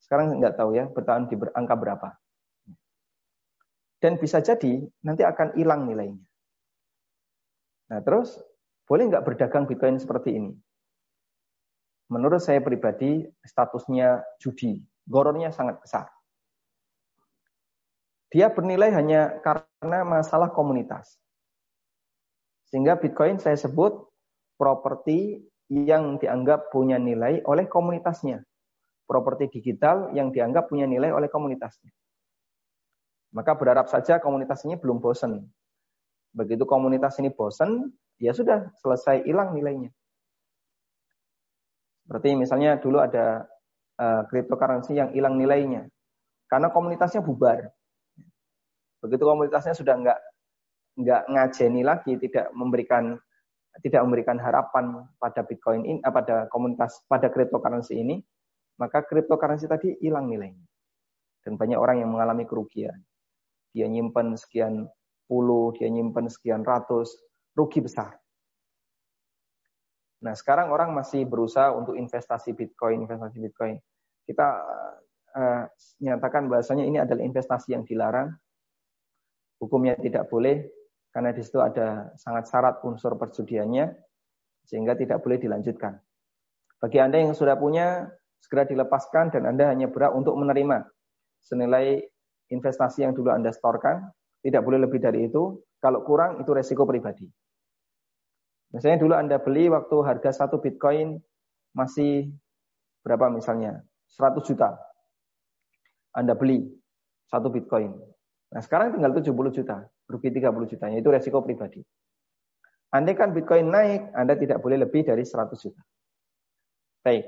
Sekarang nggak tahu ya bertahan di angka berapa. Dan bisa jadi nanti akan hilang nilainya. Nah terus, boleh nggak berdagang Bitcoin seperti ini? Menurut saya pribadi, statusnya judi. Gorornya sangat besar. Dia bernilai hanya karena masalah komunitas. Sehingga Bitcoin saya sebut properti yang dianggap punya nilai oleh komunitasnya. Properti digital yang dianggap punya nilai oleh komunitasnya. Maka berharap saja komunitas ini belum bosan Begitu komunitas ini bosan, ya sudah selesai hilang nilainya. Seperti misalnya dulu ada uh, cryptocurrency yang hilang nilainya karena komunitasnya bubar. Begitu komunitasnya sudah nggak nggak ngajeni lagi, tidak memberikan tidak memberikan harapan pada Bitcoin ini, eh, pada komunitas pada cryptocurrency ini, maka cryptocurrency tadi hilang nilainya. Dan banyak orang yang mengalami kerugian. Dia nyimpan sekian puluh, dia nyimpen sekian ratus, rugi besar. Nah, sekarang orang masih berusaha untuk investasi Bitcoin, investasi Bitcoin. Kita uh, nyatakan bahasanya ini adalah investasi yang dilarang. Hukumnya tidak boleh karena di situ ada sangat syarat unsur perjudiannya sehingga tidak boleh dilanjutkan. Bagi Anda yang sudah punya, segera dilepaskan dan Anda hanya berhak untuk menerima senilai investasi yang dulu Anda setorkan tidak boleh lebih dari itu. Kalau kurang itu resiko pribadi. Misalnya dulu Anda beli waktu harga satu Bitcoin masih berapa misalnya? 100 juta. Anda beli satu Bitcoin. Nah sekarang tinggal 70 juta, rugi 30 juta. Itu resiko pribadi. Andai kan Bitcoin naik, Anda tidak boleh lebih dari 100 juta. Baik.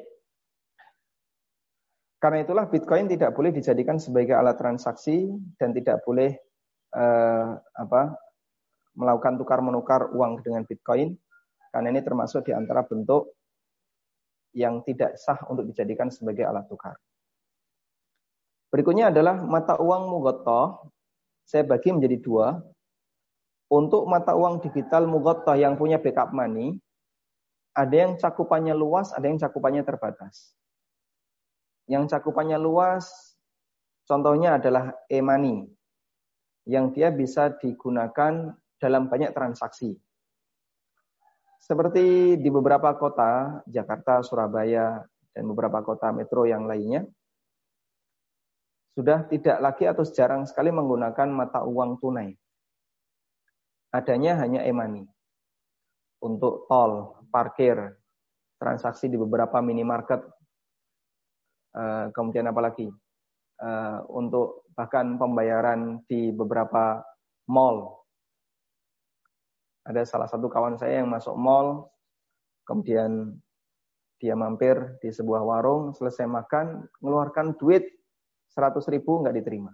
Karena itulah Bitcoin tidak boleh dijadikan sebagai alat transaksi dan tidak boleh eh, apa melakukan tukar menukar uang dengan Bitcoin karena ini termasuk di antara bentuk yang tidak sah untuk dijadikan sebagai alat tukar. Berikutnya adalah mata uang mugotoh. Saya bagi menjadi dua. Untuk mata uang digital mugotoh yang punya backup money, ada yang cakupannya luas, ada yang cakupannya terbatas. Yang cakupannya luas, contohnya adalah e-money yang dia bisa digunakan dalam banyak transaksi. Seperti di beberapa kota, Jakarta, Surabaya, dan beberapa kota metro yang lainnya, sudah tidak lagi atau jarang sekali menggunakan mata uang tunai. adanya hanya e-money. Untuk tol, parkir, transaksi di beberapa minimarket, uh, kemudian apa lagi? Uh, untuk bahkan pembayaran di beberapa mall. Ada salah satu kawan saya yang masuk mall, kemudian dia mampir di sebuah warung, selesai makan, mengeluarkan duit 100 ribu nggak diterima.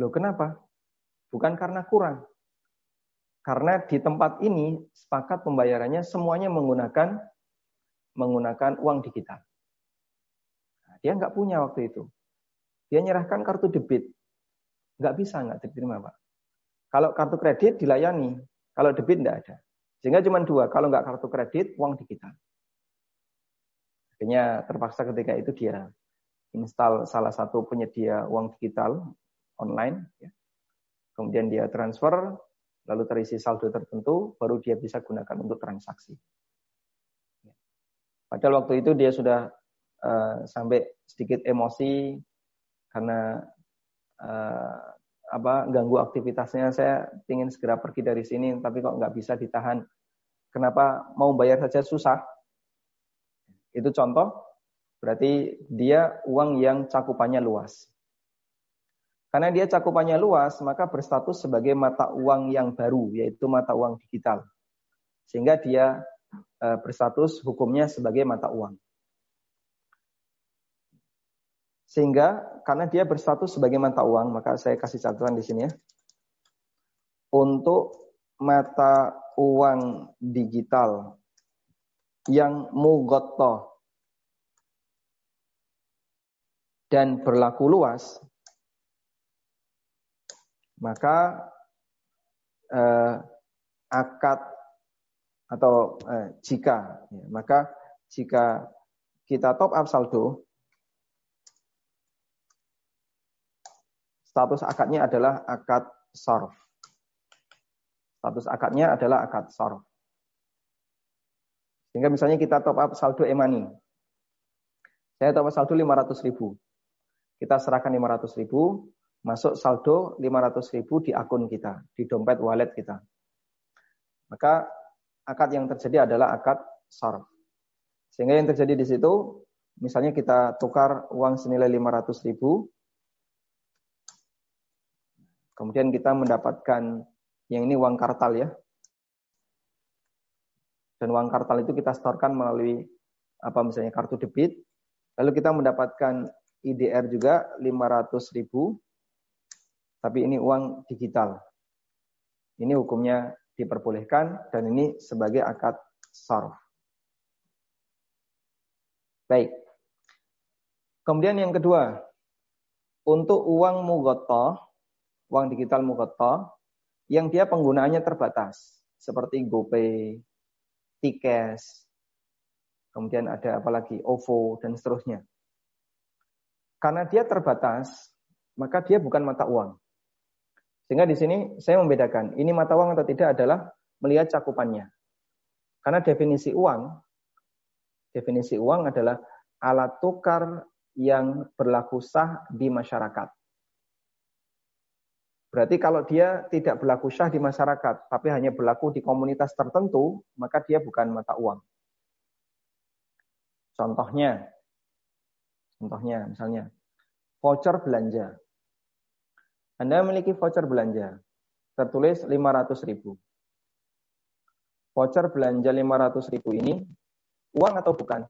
Loh kenapa? Bukan karena kurang. Karena di tempat ini sepakat pembayarannya semuanya menggunakan menggunakan uang digital. Nah, dia nggak punya waktu itu. Dia nyerahkan kartu debit. Nggak bisa, nggak diterima Pak. Kalau kartu kredit dilayani, kalau debit nggak ada. Sehingga cuma dua, kalau nggak kartu kredit, uang digital. Akhirnya terpaksa ketika itu dia install salah satu penyedia uang digital online. Ya. Kemudian dia transfer, lalu terisi saldo tertentu, baru dia bisa gunakan untuk transaksi. Ya. Padahal waktu itu dia sudah uh, sampai sedikit emosi karena uh, apa ganggu aktivitasnya saya ingin segera pergi dari sini tapi kok nggak bisa ditahan kenapa mau bayar saja susah itu contoh berarti dia uang yang cakupannya luas. Karena dia cakupannya luas maka berstatus sebagai mata uang yang baru yaitu mata uang digital. Sehingga dia e, berstatus hukumnya sebagai mata uang. Sehingga karena dia berstatus sebagai mata uang, maka saya kasih catatan di sini ya. Untuk mata uang digital yang mugoto dan berlaku luas, maka eh, akad atau eh, jika ya, maka jika kita top up saldo status akadnya adalah akad sorf. Status akadnya adalah akad sorf. Sehingga misalnya kita top up saldo e-money. Saya top up saldo 500 ribu. Kita serahkan 500 ribu, masuk saldo 500 ribu di akun kita, di dompet wallet kita. Maka akad yang terjadi adalah akad sorf. Sehingga yang terjadi di situ, misalnya kita tukar uang senilai 500 ribu, Kemudian kita mendapatkan yang ini uang kartal ya. Dan uang kartal itu kita setorkan melalui apa misalnya kartu debit. Lalu kita mendapatkan IDR juga 500 ribu. Tapi ini uang digital. Ini hukumnya diperbolehkan dan ini sebagai akad sarf. Baik. Kemudian yang kedua, untuk uang mugotoh, uang digital mukoto yang dia penggunaannya terbatas seperti GoPay, Tikes, kemudian ada apalagi OVO dan seterusnya. Karena dia terbatas, maka dia bukan mata uang. Sehingga di sini saya membedakan, ini mata uang atau tidak adalah melihat cakupannya. Karena definisi uang, definisi uang adalah alat tukar yang berlaku sah di masyarakat. Berarti kalau dia tidak berlaku syah di masyarakat, tapi hanya berlaku di komunitas tertentu, maka dia bukan mata uang. Contohnya, contohnya misalnya, voucher belanja. Anda memiliki voucher belanja, tertulis 500 ribu. Voucher belanja 500 ribu ini, uang atau bukan?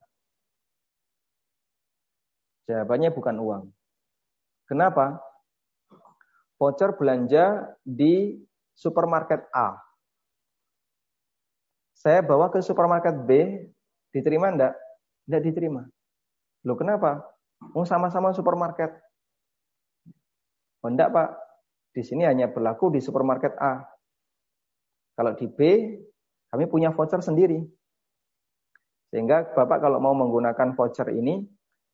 Jawabannya bukan uang. Kenapa? voucher belanja di supermarket A. Saya bawa ke supermarket B, diterima enggak? Enggak diterima. Loh kenapa? Oh, sama-sama supermarket. Oh Pak, di sini hanya berlaku di supermarket A. Kalau di B, kami punya voucher sendiri. Sehingga Bapak kalau mau menggunakan voucher ini,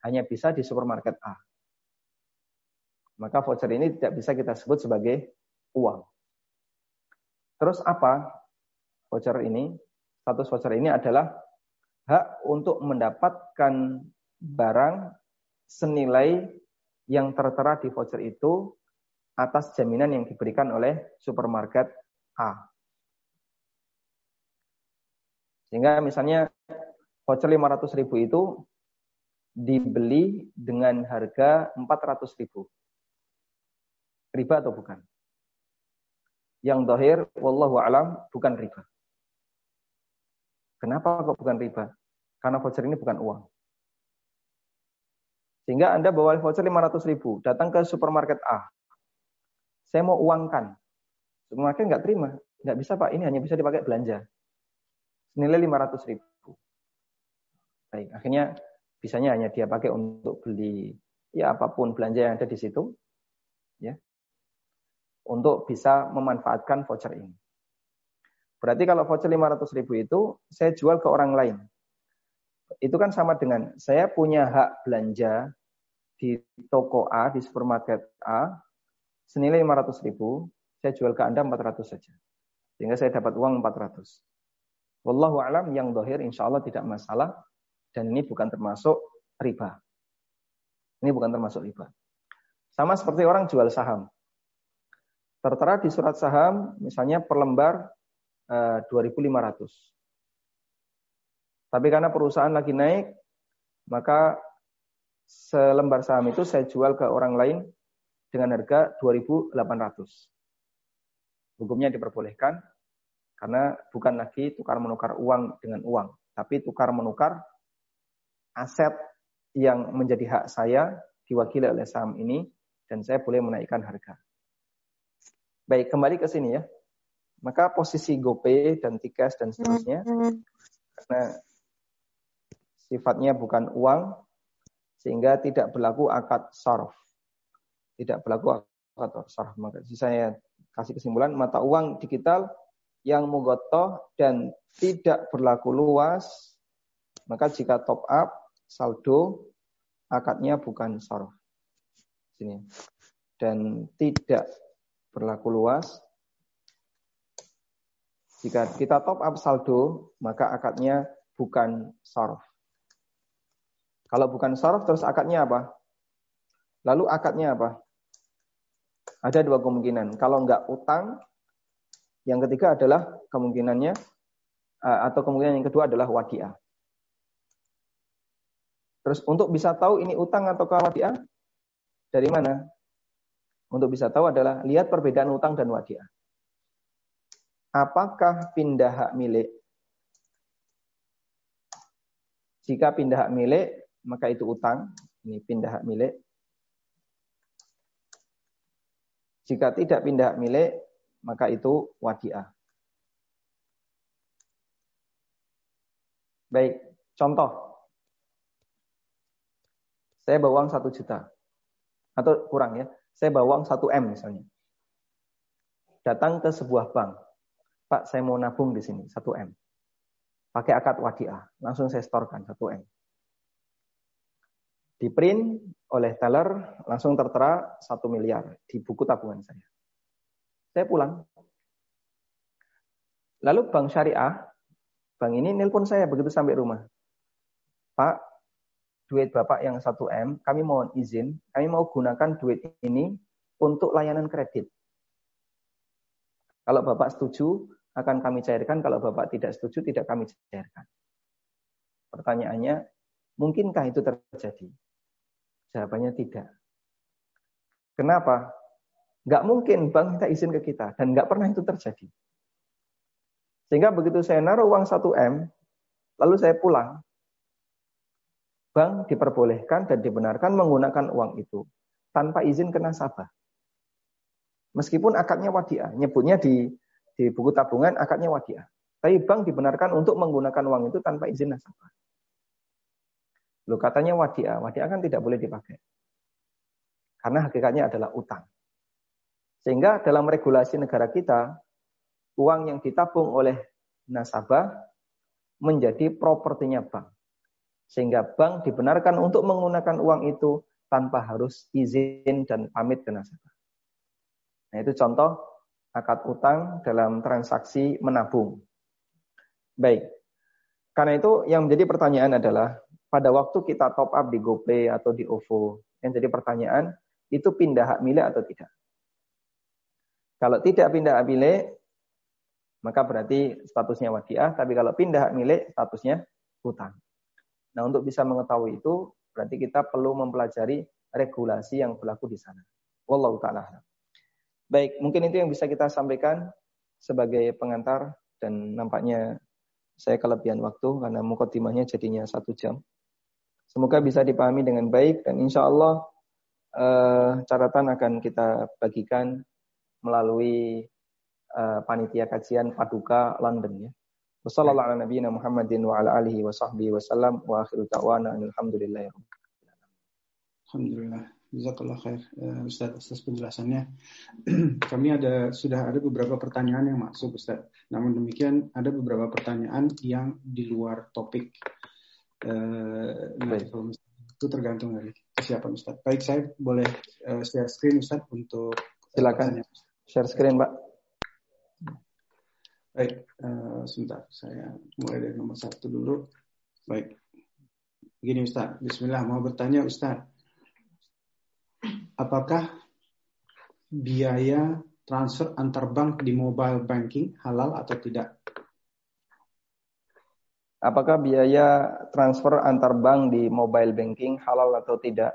hanya bisa di supermarket A maka voucher ini tidak bisa kita sebut sebagai uang. Terus apa voucher ini? Status voucher ini adalah hak untuk mendapatkan barang senilai yang tertera di voucher itu atas jaminan yang diberikan oleh supermarket A. Sehingga misalnya voucher 500 ribu itu dibeli dengan harga 400 ribu. Riba atau bukan? Yang dohir, wallahu alam, bukan riba. Kenapa kok bukan riba? Karena voucher ini bukan uang. Sehingga Anda bawa voucher 500 ribu, datang ke supermarket A. Saya mau uangkan. Supermarket nggak terima. Nggak bisa Pak, ini hanya bisa dipakai belanja. Nilai 500 ribu. Baik, akhirnya bisanya hanya dia pakai untuk beli ya apa pun belanja yang ada di situ. Ya. Untuk bisa memanfaatkan voucher ini. Berarti kalau voucher 500 ribu itu saya jual ke orang lain. Itu kan sama dengan saya punya hak belanja di toko A, di supermarket A, senilai 500 ribu, saya jual ke Anda 400 saja. Sehingga saya dapat uang 400. Wallahu alam yang dohir insya Allah tidak masalah dan ini bukan termasuk riba. Ini bukan termasuk riba. Sama seperti orang jual saham. Tertera di surat saham, misalnya per lembar eh, 2.500. Tapi karena perusahaan lagi naik, maka selembar saham itu saya jual ke orang lain dengan harga 2.800. Hukumnya diperbolehkan karena bukan lagi tukar menukar uang dengan uang, tapi tukar menukar aset yang menjadi hak saya diwakili oleh saham ini dan saya boleh menaikkan harga. Baik, kembali ke sini ya. Maka posisi GoPay dan Tikes dan seterusnya karena sifatnya bukan uang sehingga tidak berlaku akad sarf. Tidak berlaku akad sarf. Maka saya kasih kesimpulan mata uang digital yang mugotoh dan tidak berlaku luas maka jika top up saldo akadnya bukan sarf. Sini. Dan tidak berlaku luas. Jika kita top up saldo, maka akadnya bukan sarf. Kalau bukan sarf, terus akadnya apa? Lalu akadnya apa? Ada dua kemungkinan. Kalau enggak utang, yang ketiga adalah kemungkinannya, eh, atau kemungkinan yang kedua adalah wadiah. Terus untuk bisa tahu ini utang atau wadiah dari mana? Untuk bisa tahu adalah lihat perbedaan utang dan wadiah. Apakah pindah hak milik? Jika pindah hak milik, maka itu utang. Ini pindah hak milik. Jika tidak pindah hak milik, maka itu wadiah. Baik, contoh. Saya bawa uang satu juta. Atau kurang ya. Saya bawa uang satu M misalnya. Datang ke sebuah bank. Pak, saya mau nabung di sini, satu M. Pakai akad wadiah. Langsung saya storkan satu M. Di print oleh teller, langsung tertera satu miliar di buku tabungan saya. Saya pulang. Lalu bank syariah, bank ini nelpon saya begitu sampai rumah. Pak, duit Bapak yang 1M, kami mohon izin, kami mau gunakan duit ini untuk layanan kredit. Kalau Bapak setuju, akan kami cairkan. Kalau Bapak tidak setuju, tidak kami cairkan. Pertanyaannya, mungkinkah itu terjadi? Jawabannya tidak. Kenapa? Nggak mungkin bank minta izin ke kita. Dan nggak pernah itu terjadi. Sehingga begitu saya naruh uang 1M, lalu saya pulang, bank diperbolehkan dan dibenarkan menggunakan uang itu tanpa izin ke nasabah. Meskipun akadnya wadiah, nyebutnya di di buku tabungan akadnya wadiah. Tapi bank dibenarkan untuk menggunakan uang itu tanpa izin nasabah. Lo katanya wadiah, wadiah kan tidak boleh dipakai. Karena hakikatnya adalah utang. Sehingga dalam regulasi negara kita, uang yang ditabung oleh nasabah menjadi propertinya bank. Sehingga bank dibenarkan untuk menggunakan uang itu tanpa harus izin dan pamit ke nasabah. Nah, itu contoh akad utang dalam transaksi menabung. Baik. Karena itu yang menjadi pertanyaan adalah pada waktu kita top up di GoPay atau di OVO, yang jadi pertanyaan itu pindah hak milik atau tidak? Kalau tidak pindah hak milik, maka berarti statusnya wadiah. Tapi kalau pindah hak milik, statusnya hutang. Nah, untuk bisa mengetahui itu, berarti kita perlu mempelajari regulasi yang berlaku di sana. Wallahu ta'ala. Baik, mungkin itu yang bisa kita sampaikan sebagai pengantar dan nampaknya saya kelebihan waktu karena mukotimahnya jadinya satu jam. Semoga bisa dipahami dengan baik dan insya Allah eh, catatan akan kita bagikan melalui eh, panitia kajian Paduka London ya. Wassalamualaikum Muhammadin wa ala alihi wa sahbihi wasallam wa akhiru ta'wana alhamdulillah. Alhamdulillah. Jazakallah khair uh, Ustaz atas penjelasannya. (clears throat) Kami ada sudah ada beberapa pertanyaan yang masuk Ustaz. Namun demikian ada beberapa pertanyaan yang di luar topik. Uh, itu tergantung dari siapa Ustaz. Baik, saya boleh uh, share screen Ustaz untuk silakan share screen, Pak. Baik, uh, sebentar. Saya mulai dari nomor satu dulu. Baik. Begini Ustaz, Bismillah mau bertanya Ustaz apakah biaya transfer antar bank di mobile banking halal atau tidak? Apakah biaya transfer antar bank di mobile banking halal atau tidak?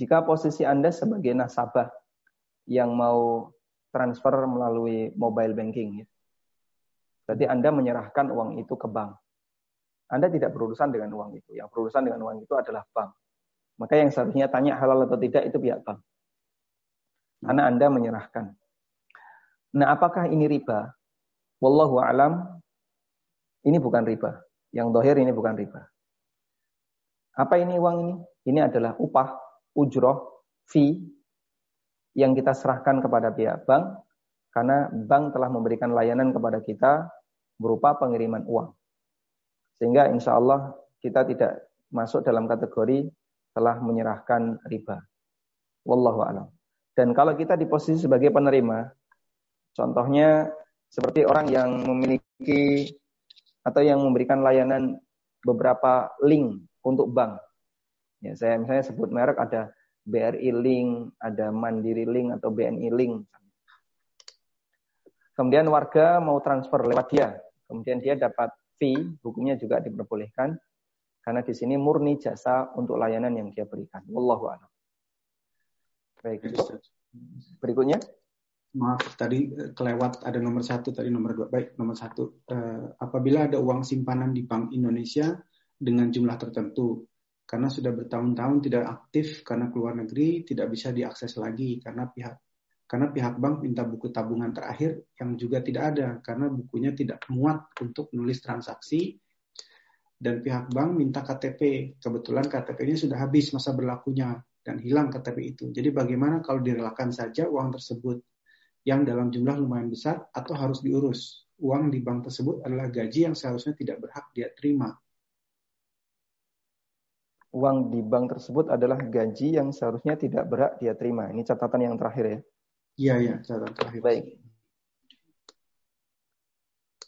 Jika posisi Anda sebagai nasabah yang mau transfer melalui mobile banking, ya, berarti Anda menyerahkan uang itu ke bank. Anda tidak berurusan dengan uang itu. Yang berurusan dengan uang itu adalah bank. Maka yang seharusnya tanya halal atau tidak itu pihak bank. Karena Anda menyerahkan. Nah, apakah ini riba? Wallahu alam. Ini bukan riba. Yang dohir ini bukan riba. Apa ini uang ini? Ini adalah upah, ujroh, fee yang kita serahkan kepada pihak bank karena bank telah memberikan layanan kepada kita berupa pengiriman uang. Sehingga insya Allah kita tidak masuk dalam kategori telah menyerahkan riba. Wallahu a'lam. Dan kalau kita di posisi sebagai penerima, contohnya seperti orang yang memiliki atau yang memberikan layanan beberapa link untuk bank. Ya, saya misalnya sebut merek ada BRI Link, ada Mandiri Link atau BNI Link. Kemudian warga mau transfer lewat dia. Kemudian dia dapat fee, hukumnya juga diperbolehkan. Karena di sini murni jasa untuk layanan yang dia berikan. Wallahu a'lam. Baik, berikutnya. Maaf, tadi eh, kelewat ada nomor satu, tadi nomor dua. Baik, nomor satu. Uh, apabila ada uang simpanan di Bank Indonesia dengan jumlah tertentu, karena sudah bertahun-tahun tidak aktif karena keluar negeri, tidak bisa diakses lagi karena pihak karena pihak bank minta buku tabungan terakhir yang juga tidak ada karena bukunya tidak muat untuk menulis transaksi dan pihak bank minta KTP. Kebetulan KTP-nya sudah habis masa berlakunya dan hilang KTP itu. Jadi bagaimana kalau direlakan saja uang tersebut yang dalam jumlah lumayan besar atau harus diurus? Uang di bank tersebut adalah gaji yang seharusnya tidak berhak dia terima. Uang di bank tersebut adalah gaji yang seharusnya tidak berhak dia terima. Ini catatan yang terakhir ya? Iya, iya, catatan terakhir. Baik.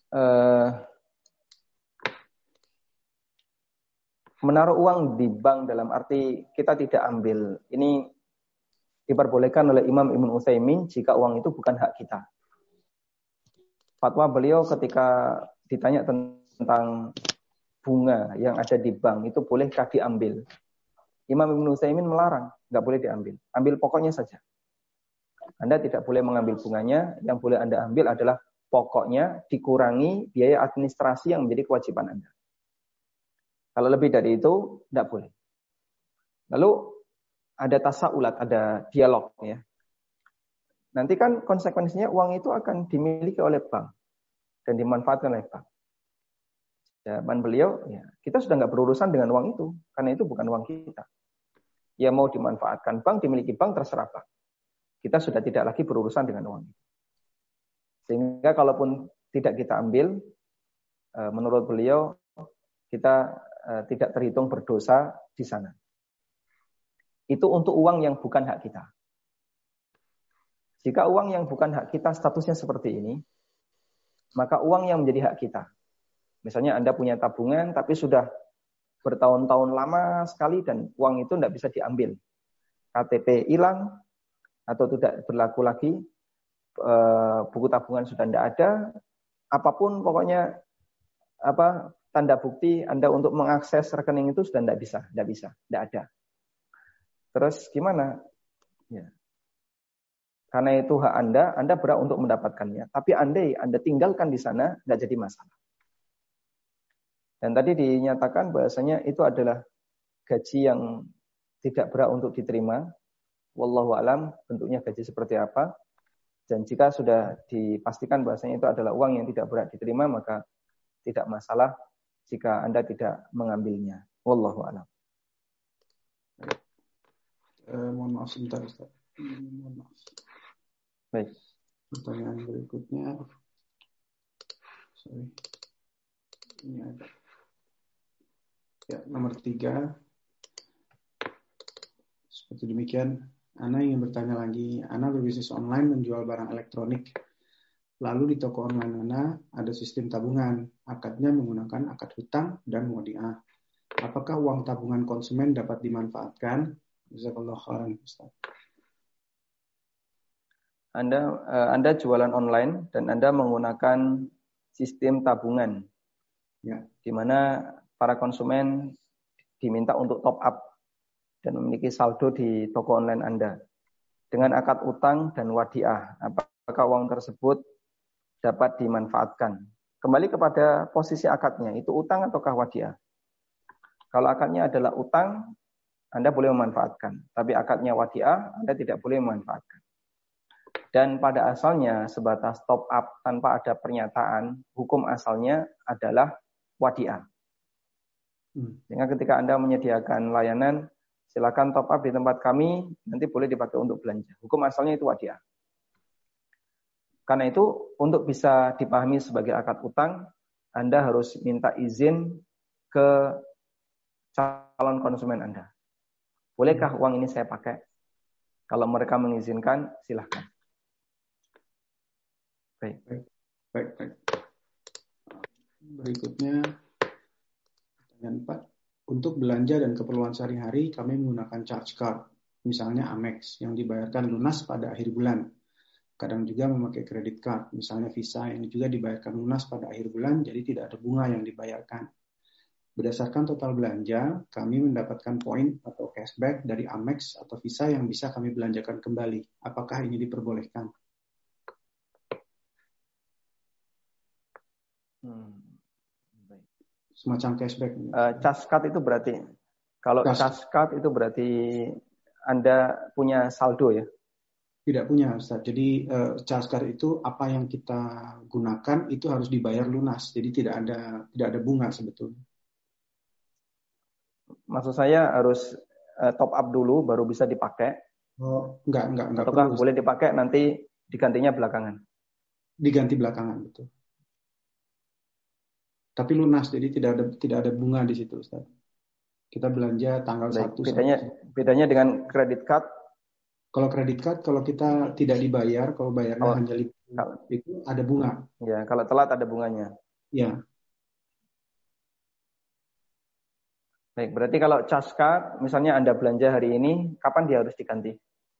Uh, menaruh uang di bank dalam arti kita tidak ambil. Ini diperbolehkan oleh Imam Ibn Utsaimin jika uang itu bukan hak kita. Fatwa beliau ketika ditanya tentang bunga yang ada di bank itu bolehkah diambil? Imam Ibn Utsaimin melarang, nggak boleh diambil. Ambil pokoknya saja. Anda tidak boleh mengambil bunganya, yang boleh Anda ambil adalah pokoknya dikurangi biaya administrasi yang menjadi kewajiban Anda. Kalau lebih dari itu, tidak boleh. Lalu ada tasaulat, ada dialog ya. Nanti kan konsekuensinya uang itu akan dimiliki oleh bank dan dimanfaatkan oleh bank. Jawaban beliau, ya kita sudah nggak berurusan dengan uang itu karena itu bukan uang kita. Ya mau dimanfaatkan bank, dimiliki bank terserah bank. Kita sudah tidak lagi berurusan dengan uang itu. Sehingga kalaupun tidak kita ambil, eh, menurut beliau kita Eh, tidak terhitung berdosa di sana. Itu untuk uang yang bukan hak kita. Jika uang yang bukan hak kita statusnya seperti ini, maka uang yang menjadi hak kita. Misalnya Anda punya tabungan tapi sudah bertahun-tahun lama sekali dan uang itu tidak bisa diambil. KTP hilang, atau tidak berlaku lagi, eh, buku tabungan sudah tidak ada, apa pun pokoknya apa tanda bukti Anda untuk mengakses rekening itu sudah tidak bisa, tidak bisa, tidak ada. Terus gimana? Ya. Karena itu hak Anda, Anda berhak untuk mendapatkannya. Tapi andai Anda tinggalkan di sana, tidak jadi masalah. Dan tadi dinyatakan bahasanya itu adalah gaji yang tidak berhak untuk diterima. Wallahu alam bentuknya gaji seperti apa. Dan jika sudah dipastikan bahasanya itu adalah uang yang tidak berhak diterima, maka tidak masalah jika Anda tidak mengambilnya. Wallahu alam. Eh, mohon maaf sebentar Ustaz. Mohon maaf. Baik. Pertanyaan berikutnya. Sorry. Ini ada. Ya, nomor tiga. Seperti demikian. Ana ingin bertanya lagi. Ana berbisnis online menjual barang elektronik. Lalu di toko online Ana ada sistem tabungan. Akadnya menggunakan akad hutang dan modiah. Apakah uang tabungan konsumen dapat dimanfaatkan? Jazakallah khairan Ustaz. Anda uh, Anda jualan online dan Anda menggunakan sistem tabungan. Ya. Di mana para konsumen diminta untuk top up dan memiliki saldo di toko online Anda. Dengan akad utang dan wadiah, apakah uang tersebut dapat dimanfaatkan? Kembali kepada posisi akadnya, itu utang ataukah wadiah? Kalau akadnya adalah utang, Anda boleh memanfaatkan. Tapi akadnya wadiah, Anda tidak boleh memanfaatkan. Dan pada asalnya sebatas top up tanpa ada pernyataan, hukum asalnya adalah wadiah. Hmm. Sehingga ketika Anda menyediakan layanan, silakan top up di tempat kami, nanti boleh dipakai untuk belanja. Hukum asalnya itu wadiah. Karena itu, untuk bisa dipahami sebagai akad utang, Anda harus minta izin ke calon konsumen Anda. Bolehkah uang ini saya pakai? Kalau mereka mengizinkan, silahkan. Baik. Baik, baik. baik. Berikutnya, pertanyaan 4. Untuk belanja dan keperluan sehari-hari, kami menggunakan charge card, misalnya Amex, yang dibayarkan lunas pada akhir bulan. Kadang juga memakai kredit card, misalnya Visa, yang juga dibayarkan lunas pada akhir bulan, jadi tidak ada bunga yang dibayarkan. Berdasarkan total belanja, kami mendapatkan poin atau cashback dari Amex atau Visa yang bisa kami belanjakan kembali. Apakah ini diperbolehkan? Hmm. Semacam cashback. Uh, card itu berarti kalau cash card itu berarti Anda punya saldo ya? Tidak punya, Ustaz. Jadi uh, card itu apa yang kita gunakan itu harus dibayar lunas. Jadi tidak ada tidak ada bunga sebetulnya. Maksud saya harus uh, top up dulu baru bisa dipakai. Oh, enggak, enggak, enggak. Ataukah perlu, boleh dipakai nanti digantinya belakangan? Diganti belakangan, betul tapi lunas jadi tidak ada tidak ada bunga di situ Ustaz. Kita belanja tanggal Baik, 1 bedanya bedanya dengan kredit card kalau kredit card kalau kita tidak dibayar kalau bayarnya oh, hanya itu ada bunga. Ya, kalau telat ada bunganya. Ya. Baik, berarti kalau cash card misalnya Anda belanja hari ini, kapan dia harus diganti?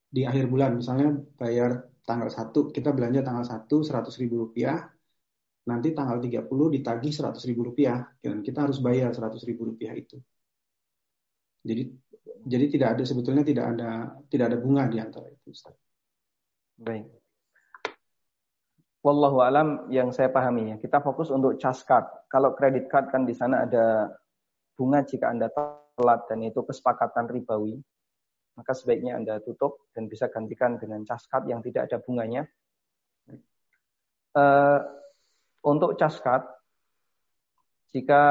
Di akhir bulan, misalnya bayar tanggal 1, kita belanja tanggal 1 100 ribu rupiah, nanti tanggal 30 ditagih 100 ribu rupiah dan kita harus bayar 100 ribu rupiah itu. Jadi jadi tidak ada sebetulnya tidak ada tidak ada bunga di antara itu. Ustaz. Baik. Wallahu alam yang saya pahami ya. Kita fokus untuk cash card. Kalau kredit card kan di sana ada bunga jika Anda telat dan itu kesepakatan ribawi. Maka sebaiknya Anda tutup dan bisa gantikan dengan cash card yang tidak ada bunganya. Uh, untuk card, jika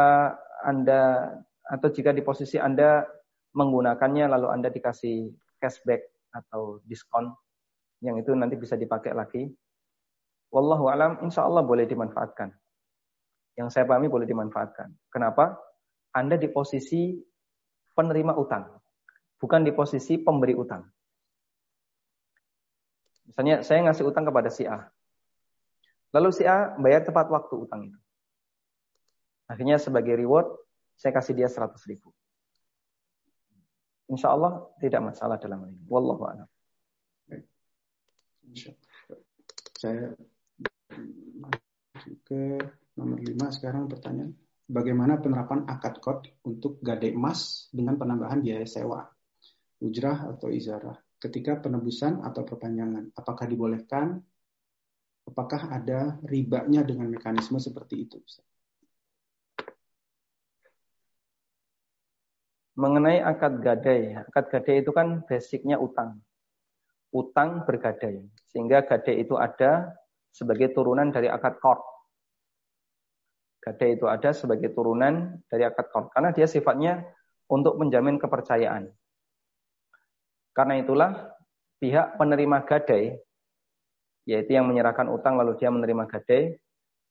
Anda atau jika di posisi Anda menggunakannya lalu Anda dikasih cashback atau diskon yang itu nanti bisa dipakai lagi. Wallahu alam, insya Allah boleh dimanfaatkan. Yang saya pahami boleh dimanfaatkan. Kenapa? Anda di posisi penerima utang, bukan di posisi pemberi utang. Misalnya saya ngasih utang kepada si A. Lalu si A bayar tepat waktu utang itu. Akhirnya sebagai reward, saya kasih dia 100 ribu. Insya Allah tidak masalah dalam hal ini. Wallahu a'lam. Saya ke nomor lima sekarang pertanyaan. Bagaimana penerapan akad kod untuk gade emas dengan penambahan biaya sewa, ujrah atau izarah ketika penebusan atau perpanjangan? Apakah dibolehkan? Apakah ada ribanya dengan mekanisme seperti itu? Mengenai akad gadai, akad gadai itu kan basicnya utang. Utang bergadai. Sehingga gadai itu ada sebagai turunan dari akad kord. Gadai itu ada sebagai turunan dari akad kord. Karena dia sifatnya untuk menjamin kepercayaan. Karena itulah pihak penerima gadai, yaitu yang menyerahkan utang lalu dia menerima gadai,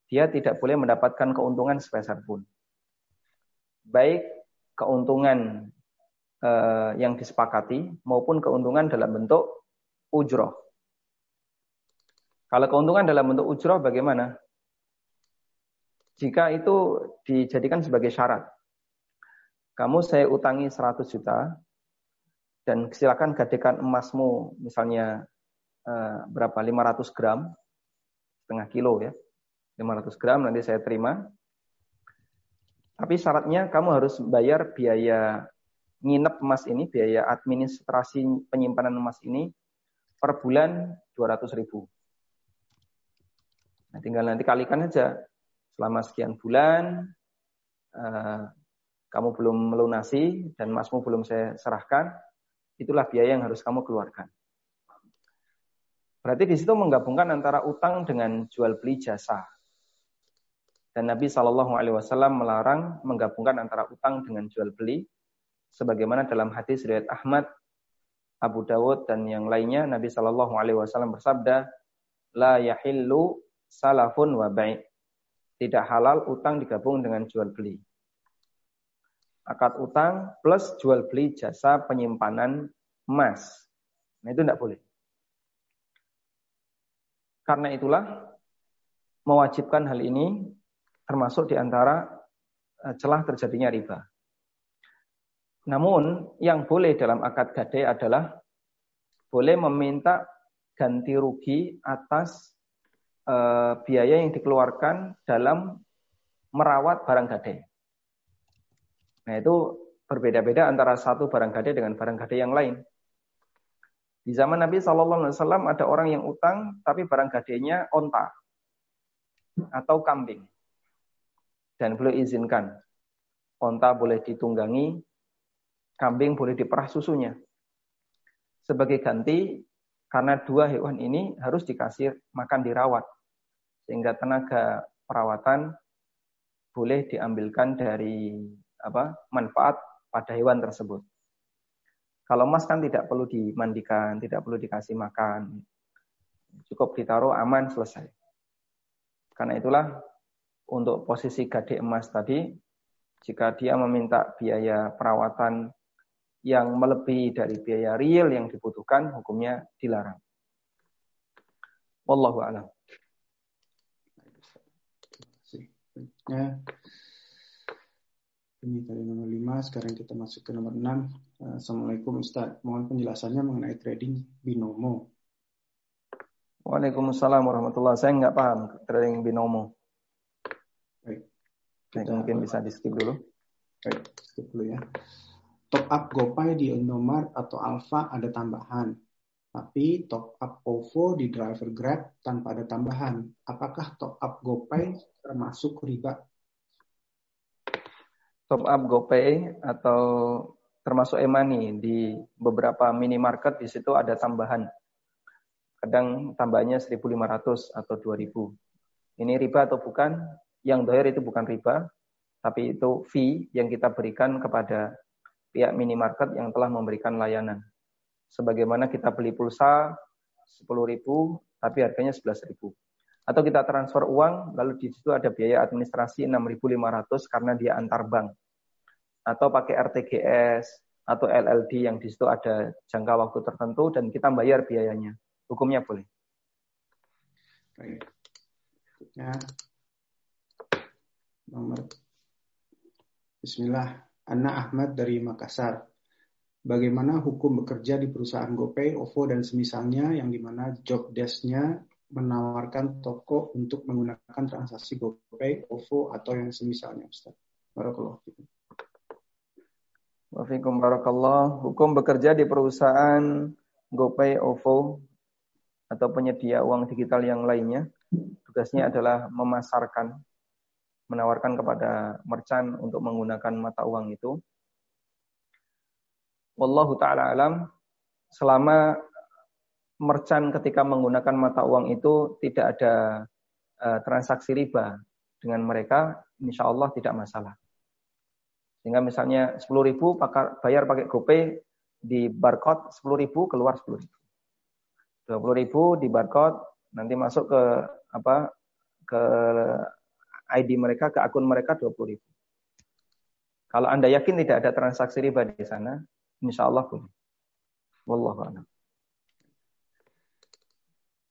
dia tidak boleh mendapatkan keuntungan sebesar pun. Baik keuntungan eh, yang disepakati maupun keuntungan dalam bentuk ujroh. Kalau keuntungan dalam bentuk ujroh bagaimana? Jika itu dijadikan sebagai syarat. Kamu saya utangi 100 juta dan silakan gadekan emasmu misalnya eh, berapa 500 gram setengah kilo ya 500 gram nanti saya terima tapi syaratnya kamu harus bayar biaya nginep emas ini, biaya administrasi penyimpanan emas ini per bulan 200 ribu. Nah, tinggal nanti kalikan saja selama sekian bulan uh, kamu belum melunasi dan emasmu belum saya serahkan, itulah biaya yang harus kamu keluarkan. Berarti di situ menggabungkan antara utang dengan jual beli jasa. Dan Nabi Shallallahu Alaihi Wasallam melarang menggabungkan antara utang dengan jual beli, sebagaimana dalam hadis riwayat Ahmad, Abu Dawud dan yang lainnya Nabi Shallallahu Alaihi Wasallam bersabda, la yahillu salafun wa bai. Tidak halal utang digabung dengan jual beli. Akad utang plus jual beli jasa penyimpanan emas. Nah itu tidak boleh. Karena itulah mewajibkan hal ini termasuk di antara eh, celah terjadinya riba. Namun yang boleh dalam akad gadai adalah boleh meminta ganti rugi atas uh, biaya yang dikeluarkan dalam merawat barang gadai. Nah itu berbeda-beda antara satu barang gadai dengan barang gadai yang lain. Di zaman Nabi Shallallahu Alaihi Wasallam ada orang yang utang tapi barang gadainya onta atau kambing dan boleh izinkan. Onta boleh ditunggangi, kambing boleh diperah susunya. Sebagai ganti, karena dua hewan ini harus dikasih makan dirawat. Sehingga tenaga perawatan boleh diambilkan dari apa manfaat pada hewan tersebut. Kalau emas kan tidak perlu dimandikan, tidak perlu dikasih makan. Cukup ditaruh aman selesai. Karena itulah untuk posisi gade emas tadi, jika dia meminta biaya perawatan yang melebihi dari biaya real yang dibutuhkan, hukumnya dilarang. Wallahu a'lam. Ya. Ini tadi nomor 5, sekarang kita masuk ke nomor 6. Assalamualaikum Ustaz, mohon penjelasannya mengenai trading binomo. Waalaikumsalam warahmatullahi Saya nggak paham trading binomo. Kita mungkin bisa di skip dulu. Baik, skip dulu ya. Top up GoPay di Indomaret atau Alfa ada tambahan. Tapi top up OVO di driver Grab tanpa ada tambahan. Apakah top up GoPay termasuk riba? Top up GoPay atau termasuk e-money di beberapa minimarket di situ ada tambahan. Kadang tambahnya 1.500 atau 2.000. Ini riba atau bukan? yang dohir itu bukan riba, tapi itu fee yang kita berikan kepada pihak minimarket yang telah memberikan layanan. Sebagaimana kita beli pulsa 10.000 tapi harganya 11.000. Atau kita transfer uang lalu di situ ada biaya administrasi 6.500 karena dia antar bank. Atau pakai RTGS atau LLD yang di situ ada jangka waktu tertentu dan kita bayar biayanya. Hukumnya boleh. Ya, nomor Bismillah Anna Ahmad dari Makassar bagaimana hukum bekerja di perusahaan GoPay, OVO, dan semisalnya yang di mana job desk-nya menawarkan toko untuk menggunakan transaksi GoPay, OVO, atau yang semisalnya, Ustaz. Barakallah. Wafikum barakallah. Hukum bekerja di perusahaan GoPay, OVO, atau penyedia uang digital yang lainnya. Tugasnya adalah memasarkan, menawarkan kepada merchant untuk menggunakan mata uang itu. Wallahu ta'ala alam, selama merchant ketika menggunakan mata uang itu tidak ada uh, transaksi riba dengan mereka, insya Allah tidak masalah. Sehingga misalnya 10 ribu bayar pakai GoPay di barcode 10 ribu keluar 10 ribu. 20 ribu di barcode nanti masuk ke apa ke ID mereka ke akun mereka 20 ribu. Kalau anda yakin tidak ada transaksi riba di sana, insya Allah boleh. Wallahu a'lam.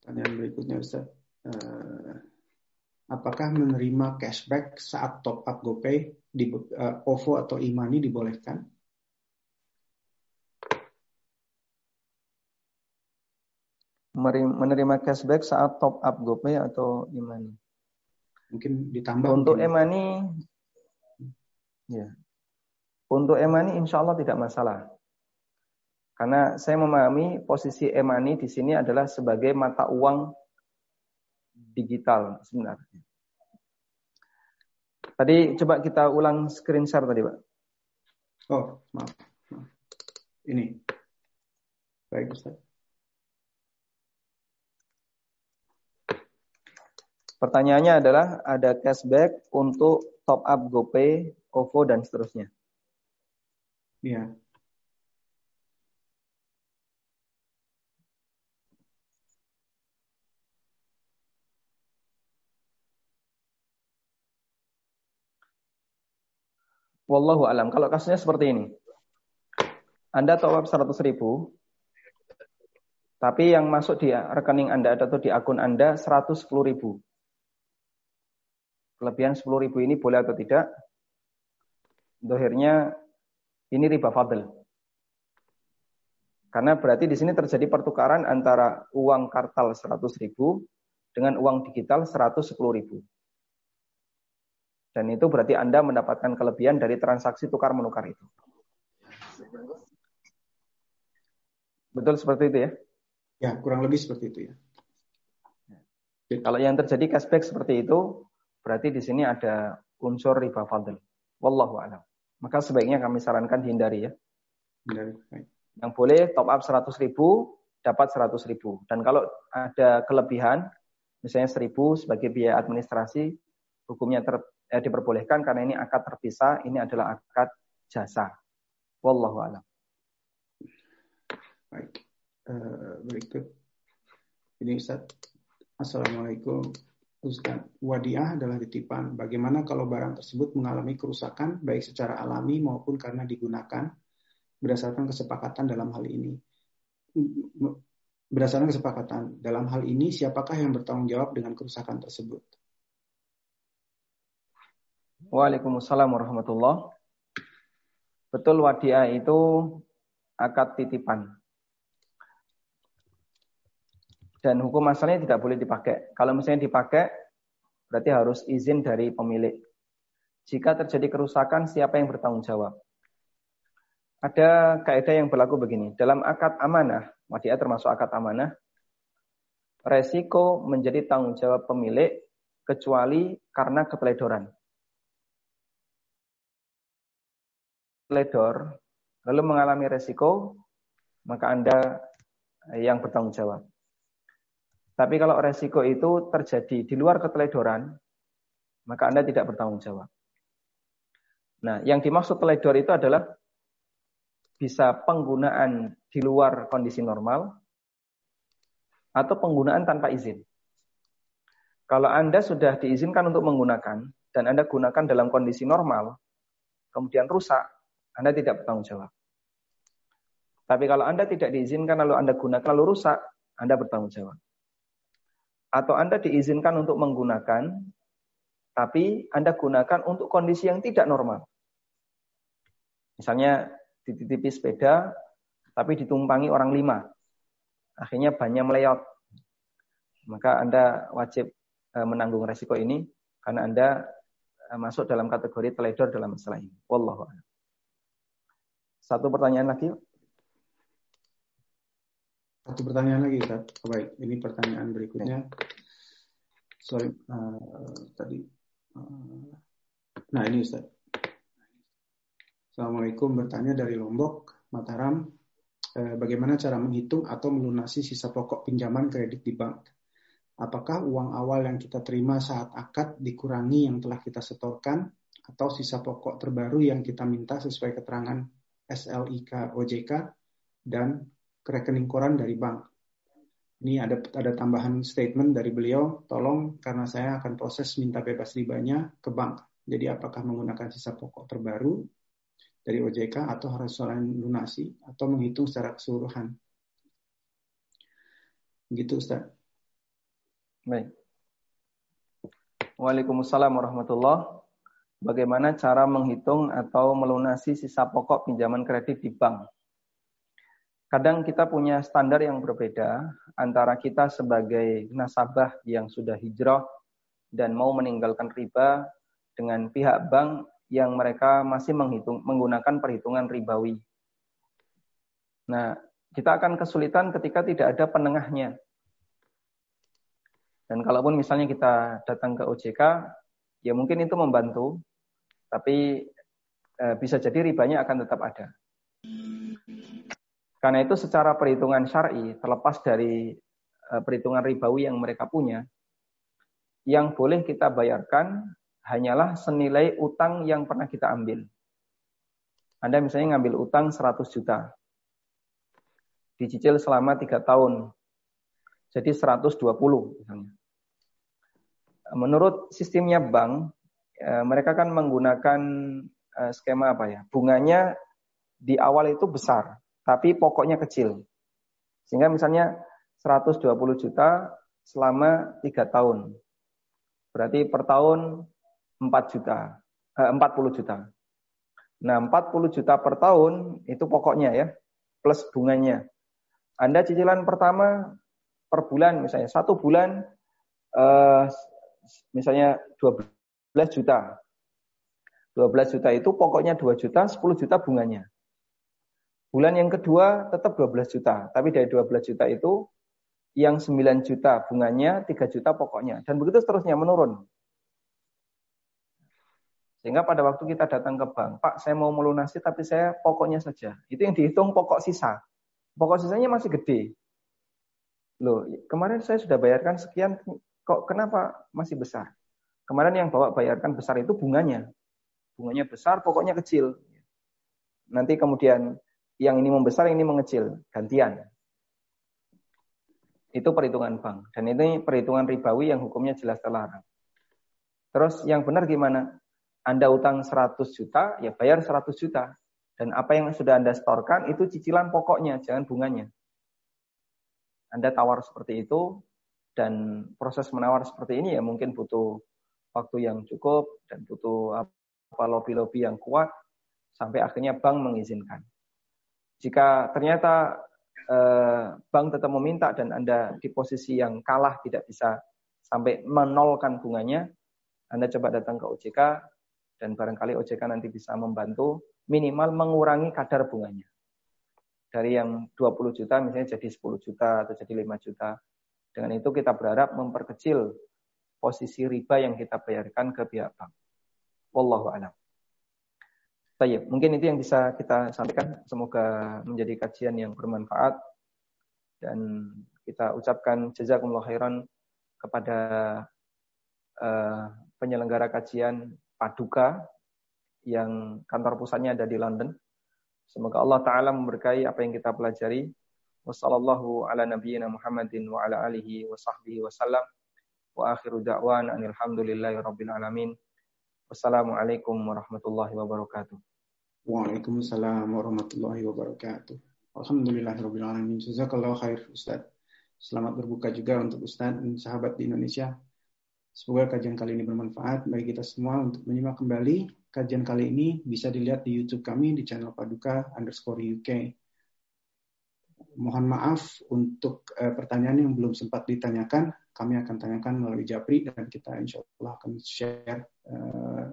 Pertanyaan berikutnya Ustaz. Uh, apakah menerima cashback saat top up GoPay di uh, OVO atau Imani dibolehkan? Menerima cashback saat top up GoPay atau Imani? Mungkin ditambah. Untuk mungkin. Imani, ya. Untuk Imani insya Allah tidak masalah. Karena saya memahami posisi e-money di sini adalah sebagai mata uang digital sebenarnya. Tadi coba kita ulang screen share tadi, Pak. Oh, maaf. Ini. Baik, Ustaz. Pertanyaannya adalah ada cashback untuk top up GoPay, OVO dan seterusnya. Iya. Wallahu alam. Kalau kasusnya seperti ini. Anda up 100 ribu, tapi yang masuk di rekening Anda atau di akun Anda 110 ribu. Kelebihan 10 ribu ini boleh atau tidak? Dohirnya ini riba fadl. Karena berarti di sini terjadi pertukaran antara uang kartal 100 ribu dengan uang digital 110 ribu. Dan itu berarti Anda mendapatkan kelebihan dari transaksi tukar menukar itu. Betul seperti itu ya? Ya, kurang lebih seperti itu ya. Kalau yang terjadi cashback seperti itu, berarti di sini ada unsur riba fadl. Wallahu a'lam. Maka sebaiknya kami sarankan dihindari ya. Hindari. Yang boleh top up 100 ribu, dapat 100 ribu. Dan kalau ada kelebihan, misalnya 1000 sebagai biaya administrasi, hukumnya ter, eh, diperbolehkan karena ini akad terpisah, ini adalah akad jasa. Wallahu a'lam. Baik. Uh, berikut. Ini Ustaz. Assalamualaikum. Ustaz, wadiah adalah titipan. Bagaimana kalau barang tersebut mengalami kerusakan baik secara alami maupun karena digunakan berdasarkan kesepakatan dalam hal ini? Berdasarkan kesepakatan dalam hal ini, siapakah yang bertanggung jawab dengan kerusakan tersebut? Waalaikumsalam warahmatullah. Betul wadiah itu akad titipan. Dan hukum asalnya tidak boleh dipakai. Kalau misalnya dipakai, berarti harus izin dari pemilik. Jika terjadi kerusakan, siapa yang bertanggung jawab? Ada kaidah yang berlaku begini. Dalam akad amanah, wadiah termasuk akad amanah, resiko menjadi tanggung jawab pemilik kecuali karena keteledoran. Teledor lalu mengalami resiko, maka Anda yang bertanggung jawab. Tapi kalau resiko itu terjadi di luar keteledoran, maka Anda tidak bertanggung jawab. Nah, yang dimaksud teledor itu adalah bisa penggunaan di luar kondisi normal atau penggunaan tanpa izin. Kalau Anda sudah diizinkan untuk menggunakan dan Anda gunakan dalam kondisi normal, kemudian rusak, anda tidak bertanggung jawab. Tapi kalau Anda tidak diizinkan lalu Anda gunakan lalu rusak, Anda bertanggung jawab. Atau Anda diizinkan untuk menggunakan, tapi Anda gunakan untuk kondisi yang tidak normal. Misalnya dititipi sepeda, tapi ditumpangi orang lima. Akhirnya banyak meleot. Maka Anda wajib eh, menanggung resiko ini karena Anda eh, masuk dalam kategori teledor dalam masalah ini. Wallahu Satu pertanyaan lagi. Satu pertanyaan lagi, Ustaz. Oh, baik, ini pertanyaan berikutnya. Sorry, uh, tadi. Uh, nah, ini Ustaz. Assalamualaikum, bertanya dari Lombok, Mataram. Uh, bagaimana cara menghitung atau melunasi sisa pokok pinjaman kredit di bank? Apakah uang awal yang kita terima saat akad dikurangi yang telah kita setorkan atau sisa pokok terbaru yang kita minta sesuai keterangan SLIK OJK dan ke rekening koran dari bank. Ini ada ada tambahan statement dari beliau, tolong karena saya akan proses minta bebas ribanya ke bank. Jadi apakah menggunakan sisa pokok terbaru dari OJK atau harus selain lunasi atau menghitung secara keseluruhan. Gitu Ustaz. Baik. Waalaikumsalam warahmatullahi Bagaimana cara menghitung atau melunasi sisa pokok pinjaman kredit di bank? Kadang kita punya standar yang berbeda antara kita sebagai nasabah yang sudah hijrah dan mau meninggalkan riba dengan pihak bank yang mereka masih menghitung menggunakan perhitungan ribawi. Nah, kita akan kesulitan ketika tidak ada penengahnya. Dan kalaupun misalnya kita datang ke OJK, ya mungkin itu membantu, tapi eh, bisa jadi ribanya akan tetap ada. Karena itu secara perhitungan syar'i, terlepas dari uh, perhitungan ribawi yang mereka punya, yang boleh kita bayarkan hanyalah senilai utang yang pernah kita ambil. Anda misalnya ngambil utang 100 juta, dicicil selama tiga tahun, jadi 120 misalnya. Menurut sistemnya bank, eh, mereka kan menggunakan eh, skema apa ya? Bunganya di awal itu besar, tapi pokoknya kecil. Sehingga misalnya 120 juta selama 3 tahun. Berarti per tahun 4 juta, eh, 40 juta. Nah, 40 juta per tahun itu pokoknya ya, plus bunganya. Anda cicilan pertama per bulan misalnya, satu bulan eh, misalnya 12 juta. 12 juta itu pokoknya 2 juta, 10 juta bunganya. Bulan yang kedua tetap 12 juta, tapi dari 12 juta itu yang 9 juta bunganya, 3 juta pokoknya. Dan begitu seterusnya menurun. Sehingga pada waktu kita datang ke bank, Pak saya mau melunasi tapi saya pokoknya saja. Itu yang dihitung pokok sisa. Pokok sisanya masih gede. Loh, kemarin saya sudah bayarkan sekian, kok kenapa masih besar? Kemarin yang bawa bayarkan besar itu bunganya. Bunganya besar, pokoknya kecil. Nanti kemudian yang ini membesar, yang ini mengecil, gantian. Itu perhitungan bank. Dan ini perhitungan ribawi yang hukumnya jelas terlarang. Terus yang benar gimana? Anda utang 100 juta, ya bayar 100 juta. Dan apa yang sudah Anda setorkan itu cicilan pokoknya, jangan bunganya. Anda tawar seperti itu, dan proses menawar seperti ini ya mungkin butuh waktu yang cukup dan butuh apa lobby-lobby yang kuat sampai akhirnya bank mengizinkan. Jika ternyata eh, bank tetap meminta dan Anda di posisi yang kalah tidak bisa sampai menolkan bunganya, Anda coba datang ke OJK dan barangkali OJK nanti bisa membantu minimal mengurangi kadar bunganya. Dari yang 20 juta misalnya jadi 10 juta atau jadi 5 juta. Dengan itu kita berharap memperkecil posisi riba yang kita bayarkan ke pihak bank. Wallahu a'lam. Baik, mungkin itu yang bisa kita sampaikan. Semoga menjadi kajian yang bermanfaat dan kita ucapkan jazakumullah khairan kepada uh, penyelenggara kajian Paduka yang kantor pusatnya ada di London. Semoga Allah taala memberkahi apa yang kita pelajari. Wassallallahu ala nabiyyina Muhammadin wa ala alihi wa sahbihi. Wa akhiru da'wan alhamdulillahi rabbil alamin. Wassalamualaikum warahmatullahi wabarakatuh. Waalaikumsalam warahmatullahi wabarakatuh. Alhamdulillahirrahmanirrahim. Jazakallah khair Ustaz. Selamat berbuka juga untuk Ustaz dan sahabat di Indonesia. Semoga kajian kali ini bermanfaat bagi kita semua untuk menyimak kembali. Kajian kali ini bisa dilihat di YouTube kami di channel Paduka underscore UK. mohon maaf untuk uh, pertanyaan yang belum sempat ditanyakan. Kami akan tanyakan melalui Japri dan kita insya Allah akan share uh,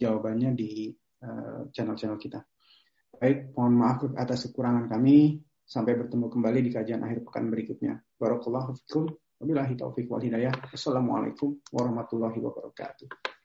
jawabannya di channel-channel uh, kita. Baik, mohon maaf atas kekurangan kami. Sampai bertemu kembali di kajian akhir pekan berikutnya. Barakallahu fikum. Wabillahi taufiq wal hidayah. Assalamualaikum warahmatullahi wabarakatuh.